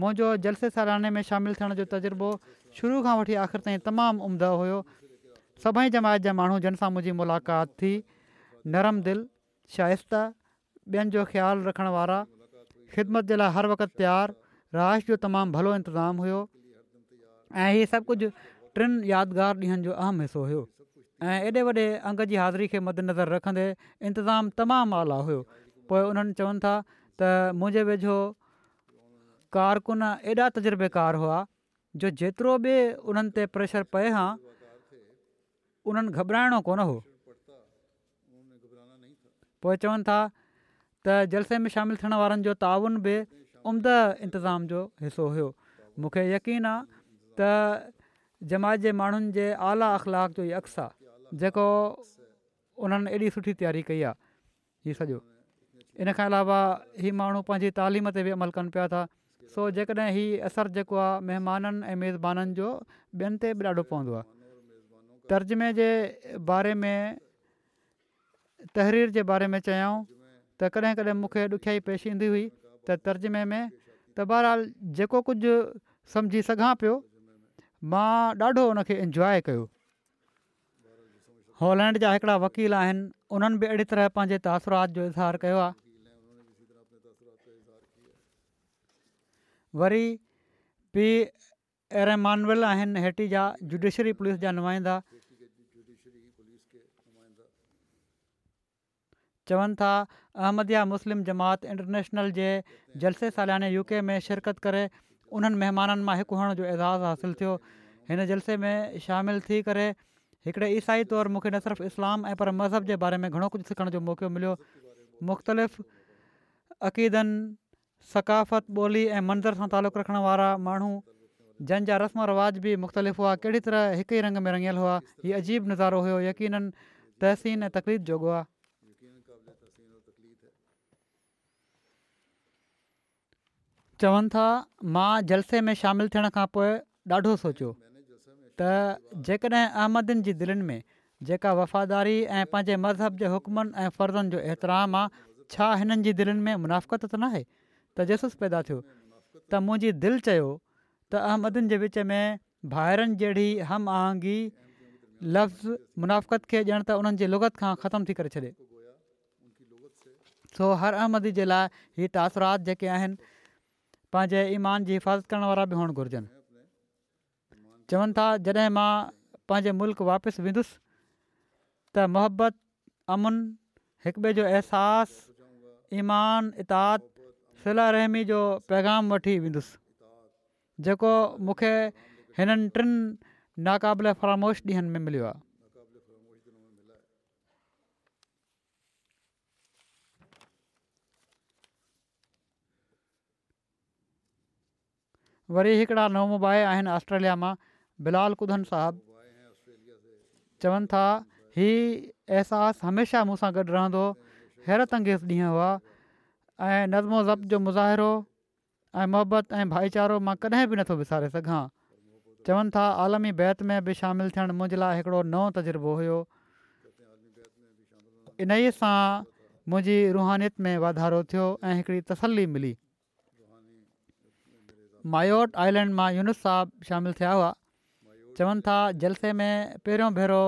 मुंहिंजो जलसे सालाने में शामिलु थियण जो तजुर्बो शुरू खां वठी आख़िरि ताईं तमामु उम्दो हुयो सभई जमायत जा माण्हू जिन सां मुंहिंजी मुलाक़ात थी नरम दिलि शाइस्ता ॿियनि जो ख़्यालु रखण वारा ख़िदमत जे लाइ हर वक़्तु तयारु राइश जो तमामु भलो इंतज़ामु हुओ ऐं इहे सभु कुझु टिनि यादगार ॾींहंनि जो अहम हिसो हुओ ऐं एॾे वॾे अंग जी हाज़िरी खे मदनज़र रखंदे इंतिज़ाम तमामु आला हुओ पोइ उन्हनि चवनि था त मुंहिंजे वेझो कारकुन एॾा तजुर्बेकार हुआ जो जेतिरो बि उन्हनि ते प्रेशर पए हा उन्हनि घबराइणो कोन हो पोइ चवनि था त जलसे में शामिलु थियण वारनि जो ताउन बि उम्द इंतिज़ाम जो हिसो हुयो मूंखे यकीन आहे जमात जे माण्हुनि जे आला अख़लाक जो ई अक्स आहे जेको उन्हनि एॾी सुठी तयारी कई आहे हीअ सॼो इन खां अलावा हीअ माण्हू पंहिंजी तालीम ते बि अमल कनि पिया था सो जेकॾहिं हीउ असरु जेको आहे महिमाननि ऐं मेज़बाननि जो ॿियनि ते बि ॾाढो पवंदो आहे तर्जुमे जे बारे में तहरीर जे बारे में चयऊं त कॾहिं कॾहिं मूंखे ॾुखियाई पेश ईंदी हुई त तर्जुमे में त बहरहाल जेको कुझु सम्झी मां ॾाढो हुनखे इंजॉय कयो हॉलैंड जा हिकिड़ा वकील आहिनि उन्हनि बि अहिड़ी तरह पंहिंजे तासुरात जो इज़हार कयो आहे वरी पी एरेमानवल आहिनि हेठी जा जुडिशरी पुलिस जा नुमाइंदा चवनि था अहमदिया मुस्लिम जमात इंटरनेशनल जे जलसे सालाने यू में शिरकत करे उन्हनि महिमाननि मां हिकु हुअण जो एजाज़ु हासिलु थियो हिन जलसे में शामिलु थी करे हिकिड़े ईसाई तौरु मूंखे न सिर्फ़ु इस्लाम ऐं पर मज़हब जे बारे में घणो कुझु सिखण जो मौको मिलियो मुख़्तलिफ़ अक़ीदनि सकाफ़त ॿोली ऐं मंज़र सां तालुक़ु रखण वारा माण्हू जंहिंजा रस्म रिवाज बि मुख़्तलिफ़ हुआ कहिड़ी तरह हिकु ई रंग में रंगियल हुआ हीउ अजीब नज़ारो हुयो यकीन तहसीन ऐं तकलीफ़ जोॻो आहे चवनि था मां जलसे में शामिलु थियण खां पोइ ॾाढो सोचियो त जेकॾहिं अहमदनि जी दिलनि में जेका वफ़ादारी ऐं पंहिंजे मज़हब जे हुकमनि ऐं फ़र्ज़नि जो एतिराम आहे छा हिननि जी दिलनि में मुनाफ़त त न आहे पैदा थियो त मुंहिंजी दिलि चयो त अहमदनि जे विच में भाइरनि जहिड़ी हम आहंगी लफ़्ज़ मुनाफ़त खे ॼण त उन्हनि जे लुगत खां ख़तमु थी करे छॾे सो हर अहमदी जे लाइ हीअ तासरात जेके पंहिंजे ईमान जी हिफ़ाज़त करण वारा बि हुअणु घुरिजनि चवनि था जॾहिं मां पंहिंजे मुल्क़ वापसि वेंदुसि त मोहबत अमुन हिक ॿिए जो अहसासु ईमान इताद सिला रहमी जो पैगाम वठी वेंदुसि जेको मूंखे हिननि टिनि नाक़ाबिल फरामोश ॾींहनि में मिलियो आहे वरी हिकिड़ा नओम आहिनि ऑस्ट्रेलिया मां बिलाल कुदन साहबु चवनि था ही अहसासु हमेशह मूंसां गॾु रहंदो हैरत अंगेज़ ॾींहुं हुआ ऐं नज़्म ज़ब जो मुज़रो ऐं मोहबत ऐं भाईचारो मां कॾहिं बि नथो विसारे सघां चवनि था आलमी बैत में बि शामिलु थियण मुंहिंजे लाइ हिकिड़ो नओं तज़ुर्बो हुयो इनई सां मुंहिंजी रुहानीत में वाधारो थियो ऐं हिकिड़ी तसल्ली मिली मायोट आइलैंड मां यूनुस साहब शामिलु थिया हुआ चवनि था जलसे में पहिरियों भेरो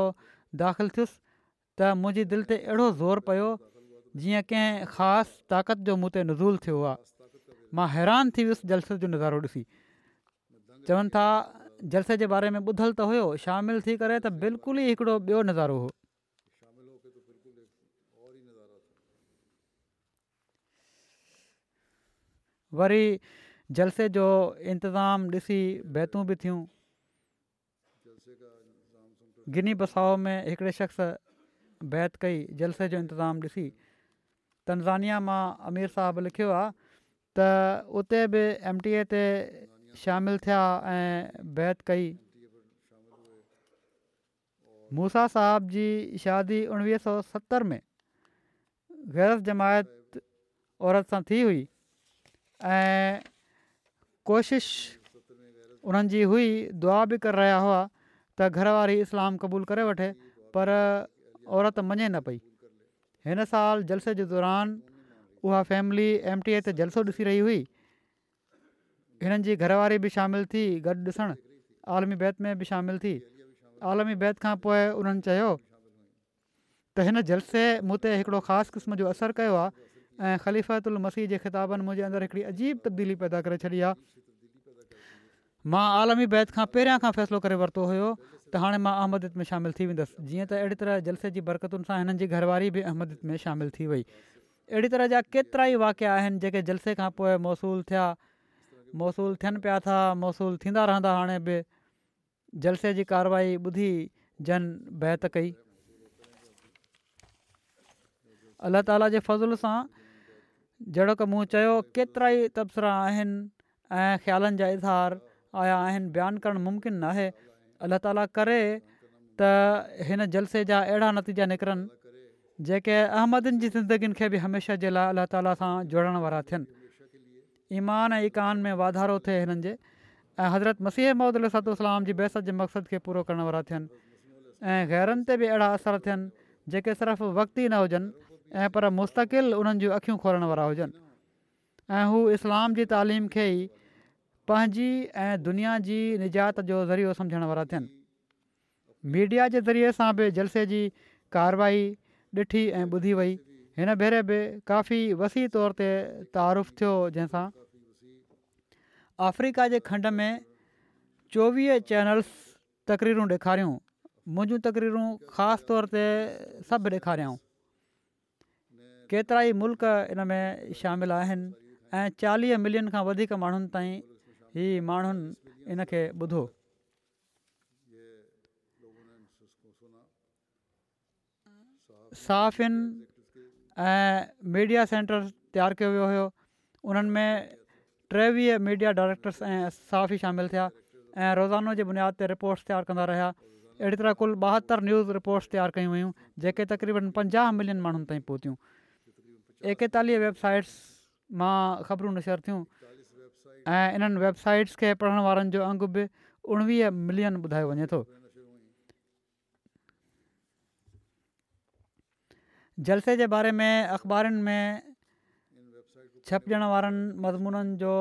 दाख़िलु थियुसि त मुंहिंजी दिलि ते अहिड़ो ज़ोर पियो जीअं कंहिं ख़ासि ताक़त जो मूं ते नज़ूल थियो आहे मां हैरान थी वियुसि जलसे जो नज़ारो ॾिसी चवनि था जलसे जे बारे में ॿुधलु त हुयो शामिलु थी करे त बिल्कुल ई हिकिड़ो ॿियो नज़ारो हो वरी जलसे जो इंतिज़ामु ॾिसी बैतूं बि थियूं गिनी बसाओ में हिकिड़े शख़्स बैत कई जलसे जो इंतज़ाम ॾिसी तनज़ानिया मां अमीर साहब लिखियो आहे त उते बि एम टी ए ते शामिलु थिया ऐं बैत कई मूसा साहब जी शादी उणिवीह सौ सतरि में ग़ैर जमायत औरत सां थी हुई ऐं कोशिश उन्हनि जी हुई दुआ बि करे रहिया हुआ त घरवारी इस्लाम क़बूल करे वठे पर औरत मञे न पई हिन साल जलसे जे दौरान उहा फैमिली एम टी ए ते जलसो ॾिसी रही हुई हिननि जी घरवारी बि शामिलु थी गॾु ॾिसणु आलमी बैत में बि शामिलु थी आलमी बैत खां पोइ उन्हनि चयो त हिन जलसे मूं ते हिकिड़ो ख़ासि क़िस्म जो असरु कयो आहे ऐं ख़लीफ़ल मसीह जे ख़िताबनि मुंहिंजे अंदरि हिकिड़ी अजीब तब्दीली पैदा करे छॾी आहे मां आलमी बैत खां पहिरियां खां फ़ैसिलो करे वरितो हुयो त हाणे मां अहमद में शामिलु थी वेंदसि जीअं त अहिड़ी तरह जलसे जी बरक़तुनि सां हिननि जी घरवारी बि अहमदियत में शामिलु थी वई अहिड़ी तरह जा केतिरा ई वाकिया आहिनि जेके जलसे खां पोइ मौसूलु थिया मौसूलु थियनि पिया था मौसूलु थींदा रहंदा हाणे बि जलसे जी कारवाई ॿुधी जन बैत कई अलाह ताला जे फज़ुल सां जेड़ो की मूं चयो केतिरा ई तबसि आहिनि ऐं ख़्यालनि जा इज़हार आया आहिनि बयानु करणु मुमकिन नाहे अलाह ताला करे त हिन जलसे जा अहिड़ा नतीजा निकिरनि जेके अहमदनि जी ज़िंदगीनि खे बि हमेशह जे लाइ अलाह ताला सां जोड़ण वारा थियनि ईमान ऐं ईकान में वाधारो थिए हिननि जे ऐं हज़रत मसीह मोहम्मद अलाम जी बहसत जे मक़सदु खे पूरो करण वारा थियनि ऐं ग़ैरनि ते बि अहिड़ा असर थियनि जेके सिर्फ़ु वक़्त ई न हुजनि ऐं पर मुस्तक़िल उन्हनि जूं अख़ियूं खोलण वारा हुजनि ऐं हू इस्लाम जी तालीम खे ई पंहिंजी ऐं दुनिया जी निजात जो ज़रियो सम्झण वारा थियनि मीडिया जे ज़रिए सां बि जलसे जी कार्यवाही ॾिठी ऐं ॿुधी वई हिन भेरे बि काफ़ी वसी तौर ते तारीफ़ु थियो जंहिं अफ्रीका जे खंड में चोवीह चैनल्स तक़रीरूं ॾेखारियूं मुंहिंजूं तकरीरूं ख़ासि तौर ते सभु ॾेखारियऊं केतिरा ई मुल्क इन में शामिलु आहिनि ऐं चालीह मिलियन खां वधीक माण्हुनि ताईं ई माण्हुनि इनखे ॿुधो साफ़िन ऐं मीडिया सेंटर्स तयारु कयो वियो हुयो उन्हनि में टेवीह मीडिया डायरेक्टर्स ऐं साफ़ शामिलु थिया ऐं रोज़ानो जे बुनियाद ते रिपोर्ट्स तयारु कंदा रहिया अहिड़ी तरह कुलु ॿाहतरि न्यूज़ रिपोर्ट्स तयारु कयूं हुयूं जेके तक़रीबनि पंजाह मिलियन माण्हुनि ताईं पहुतियूं एकतालीह वेबसाइट्स मां ख़बरूं नशर थियूं ऐं इन्हनि वेबसाइट्स खे पढ़ण वारनि जो अंग बि उणिवीह मिलियन ॿुधायो वञे थो जलसे जे बारे में अख़बारुनि में छपजण वारनि मज़मूननि जो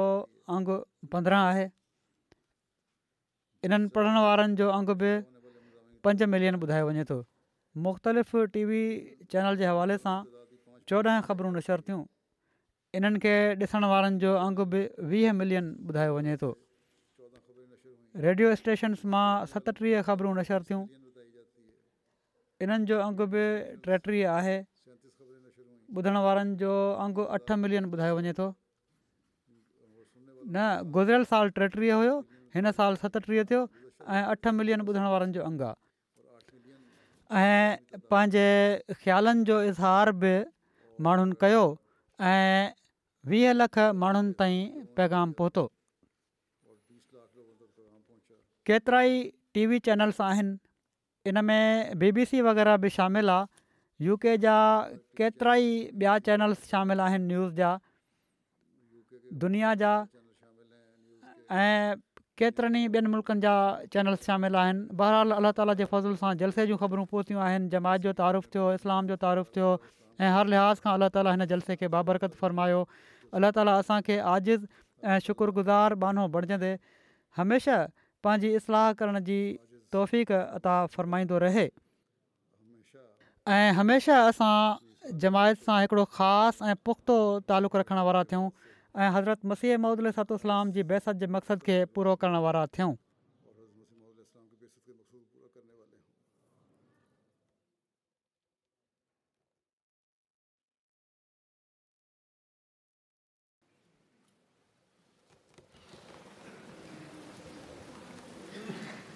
अंग पंद्रहं आहे इन्हनि पढ़ण वारनि जो अंग बि पंज मिलियन ॿुधायो वञे थो मुख़्तलिफ़ टी वी चैनल जे हवाले सां चोॾहं ख़बरूं नशर थियूं इन्हनि खे ॾिसण वारनि जो अंग बि वीह मिलियन ॿुधायो वञे थो रेडियो स्टेशन्स मां सतटीह ख़बरूं नशर थियूं इन्हनि जो अंग बि टेटीह आहे ॿुधण वारनि जो अंग अठ मिलियन ॿुधायो वञे थो न गुज़िरियल साल टेटीह हुयो हिन साल सतटीह थियो ऐं अठ मिलियन ॿुधण वारनि जो अंगु आहे ऐं पंहिंजे ख़्यालनि जो इज़हार बि माण्हुनि कयो ऐं वीह लख माण्हुनि ताईं पैगाम पहुतो केतिराई टीवी चैनल्स आहिनि इन में बी बी सी वग़ैरह बि शामिल आहे यू के जा केतिरा ई ॿिया चैनल्स शामिल आहिनि न्यूज़ जा दुनिया जा ऐं केतिरनि ई ॿियनि मुल्कनि जा चैनल्स शामिल आहिनि बहरहाल अलाह ताला जे फज़िल सां जलसे जी ख़बरूं पहुतियूं आहिनि जमायत जो तारूफ़ु थियो इस्लाम जो तारूफ़ु थियो ऐं हर लिहाज़ खां अलाह ताली हिन जलसे खे बाबरकत फ़रमायो अलाह ताली असांखे आजिज़ ऐं शुक्रगुज़ार बानो बणजंदे हमेशह पंहिंजी इस्लाह करण जी तौफ़ अता फ़रमाईंदो रहे ऐं हमेशह असां जमायत सां हिकिड़ो ख़ासि ऐं पुख़्तो तालुक़ु रखण वारा थियूं ऐं हज़रत मसीह महमदतो इस्लाम जी बेसत जे मक़सद खे पूरो करण वारा थियूं